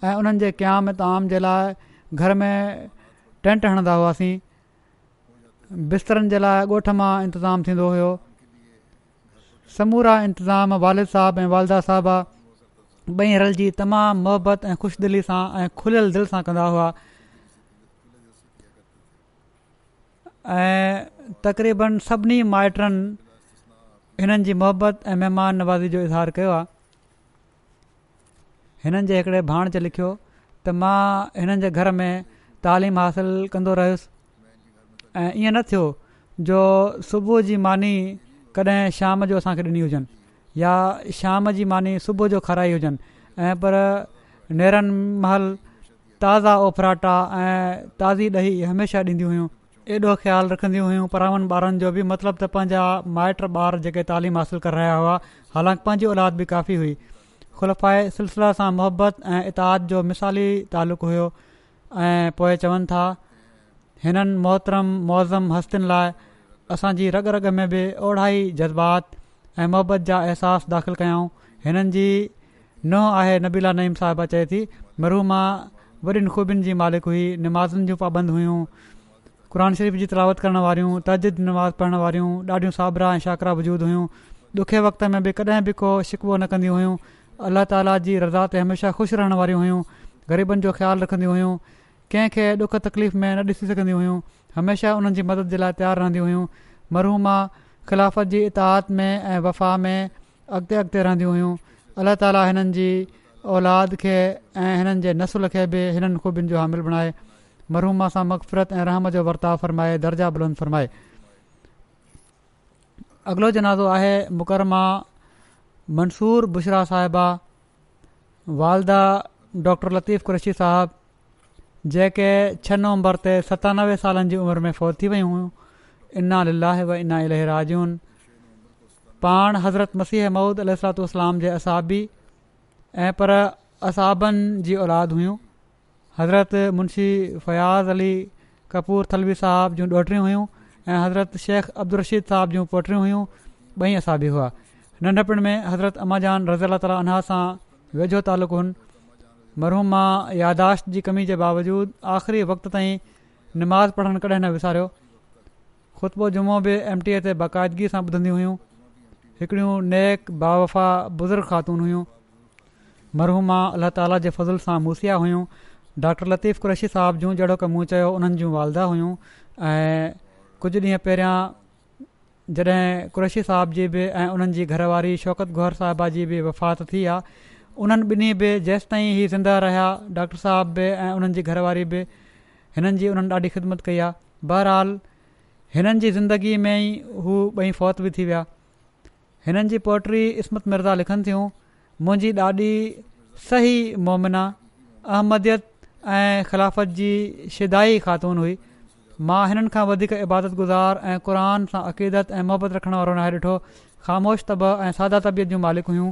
B: ऐं उन्हनि जे क़्याम ताम जे लाइ घर में टेंट हणंदा हुआसीं बिस्तरनि जे लाइ ॻोठ मां इंतज़ामु थींदो हुयो समूरा इंतिज़ाम वालिद साहबु ऐं वालदा साहबा ॿई रल जी तमामु मोहबत ऐं ख़ुशि दिली सां ऐं खुलियल दिलि सां कंदा हुआ ऐं तक़रीबनि सभिनी माइटनि हिननि जी मोहबत ऐं महिमान नवाज़ी जो इज़हार कयो आहे हिननि जे हिकिड़े भाण लिखियो त मां हिननि जे घर में तालीम हासिलु कंदो रहियुसि ऐं ईअं न थियो जो सुबुह जी मानी कॾहिं शाम जो असांखे ॾिनी हुजनि या शाम जी मानी सुबुह जो खाराई हुजनि ऐं पर नेरनि महल ताज़ा ओफराटा ऐं ताज़ी ॾही हमेशह ॾींदी हुयूं एॾो ख़्यालु रखंदियूं हुयूं परावनि ॿारनि जो बि मतिलबु त पंहिंजा माइट ॿार जेके तालीम हासिलु करे रहिया हुआ हालांकि पंहिंजी औलाद बि काफ़ी हुई खुलफ़ा सिलसिले सां मुहबत ऐं इताद जो मिसाली तालुक़ु हुयो ऐं पोइ चवनि था हिननि मोहतरम मौज़म हस्तियुनि लाइ असांजी रगु रग में बि ओढ़ाई जज़्बात ऐं मोहबत जा अहसास दाख़िल कयऊं हिननि जी नुंहुं आहे नबीला नईम साहिबा चए थी मरू मां वॾियुनि ख़ूबियुनि जी मालिक हुई निमाज़नि जूं पाबंद हुयूं क़ुर शरीफ़ जी तलावत करण वारियूं तजिद नमाज़ पढ़ण वारियूं ॾाढियूं साबरा ऐं शाकरा वजूदु हुयूं ॾुखे वक़्त में बि कॾहिं बि को शिकवो न कंदियूं हुयूं अलाह ताला जी रज़ा ते हमेशह ख़ुशि रहण वारियूं हुयूं ग़रीबनि जो ख़्यालु रखंदियूं हुयूं कंहिंखे ॾुख तकलीफ़ में न ॾिसी सघंदियूं हुयूं हमेशा हुननि जी मदद जे लाइ तयारु रहंदियूं हुयूं मरहूमा ख़िलाफ़त जी इताद में ऐं वफ़ा में अॻिते अॻिते रहंदियूं हुयूं अलाह ताली हिननि जी औलाद खे ऐं हिननि जे नसुल खे बि हिननि ख़ूबियुनि जो हामिल बणाए मरहूमा सां मक़फ़रत ऐं रहम जो वर्ताव फ़रमाए दर्जा बुलंद फ़रमाए अॻिलो जनाज़ो आहे मुकरमा मंसूर बुशरा साहिबा वालदा डॉक्टर लतीफ़ कुरशी साहबु जेके छह नवंबर ते सतानवे सालनि जी उमिरि में फौत थी वियूं हुयूं इना लाहे इना राजून पाण हज़रत मसीह महमद अलसलाम जे असाबी ऐं पर असाबनि जी औलाद हुयूं हज़रत मुंशी फ़याज़ अली कपूर थलवी साहब जूं ॾोटरियूं हुयूं ऐं हज़रत शेख अब्दुल रशीद साहब जूं पोठियूं हुयूं ॿई असाबी हुआ नंढपिण में हज़रत अम्माजान रज़ा तालीना सां वेझो तालुक़ु हुओ मरहू मां यादाश्त जी कमी जे बावजूद आख़िरी वक़्त ताईं निमाज़ पढ़णु कॾहिं न विसारियो ख़ुतबो जुमो बि एम टी ए ते बाक़ाइदगी सां ॿुधंदी हुयूं हिकिड़ियूं नेक बावफ़ा बुज़ुर्ग ख़ातून हुयूं मरहू मां अल्ला ताला जे फज़ुल सां मूसिया हुयूं डॉक्टर लतीफ़ कुर्शी साहिब जूं जहिड़ो की मूं चयो उन्हनि जूं वालदा हुयूं ऐं कुझु ॾींहं पहिरियां जॾहिं कुरेशी साहिब जी बि ऐं उन्हनि जी घरवारी शौकत गुहर साहिबा जी बि वफ़ात थी आहे उन्हनि ॿिनी बि जेसिताईं ही ज़िंदा रहिया डॉक्टर साहबु बि ऐं उन्हनि जी घरवारी बि हिननि जी उन्हनि ॾाढी ख़िदमत कई आहे बहरहालु हिननि जी ज़िंदगीअ में ई हू ॿई फ़ौत बि थी विया हिननि जी पोट्री इस्मत मिर्ज़ा लिखनि थियूं मुंहिंजी ॾाढी सही मोमिना अहमदियत ऐं ख़िलाफ़त जी शिदाई ख़ातून हुई मां हिननि खां वधीक इबादत गुज़ार ऐं क़ुर सां अक़ीदत ऐं मुहबत रखण वारो न ॾिठो ख़ामोश तब ऐं सादा तबियत जूं मालिक हुयूं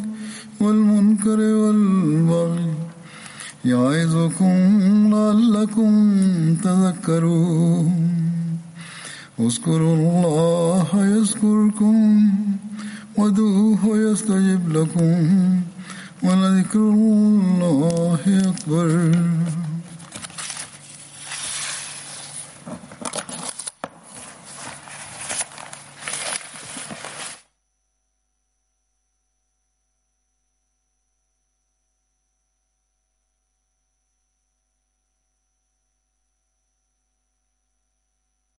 A: والمنكر والبغي يعظكم لعلكم تذكرون اذكروا الله يذكركم ودوه يستجب لكم ولذكر الله أكبر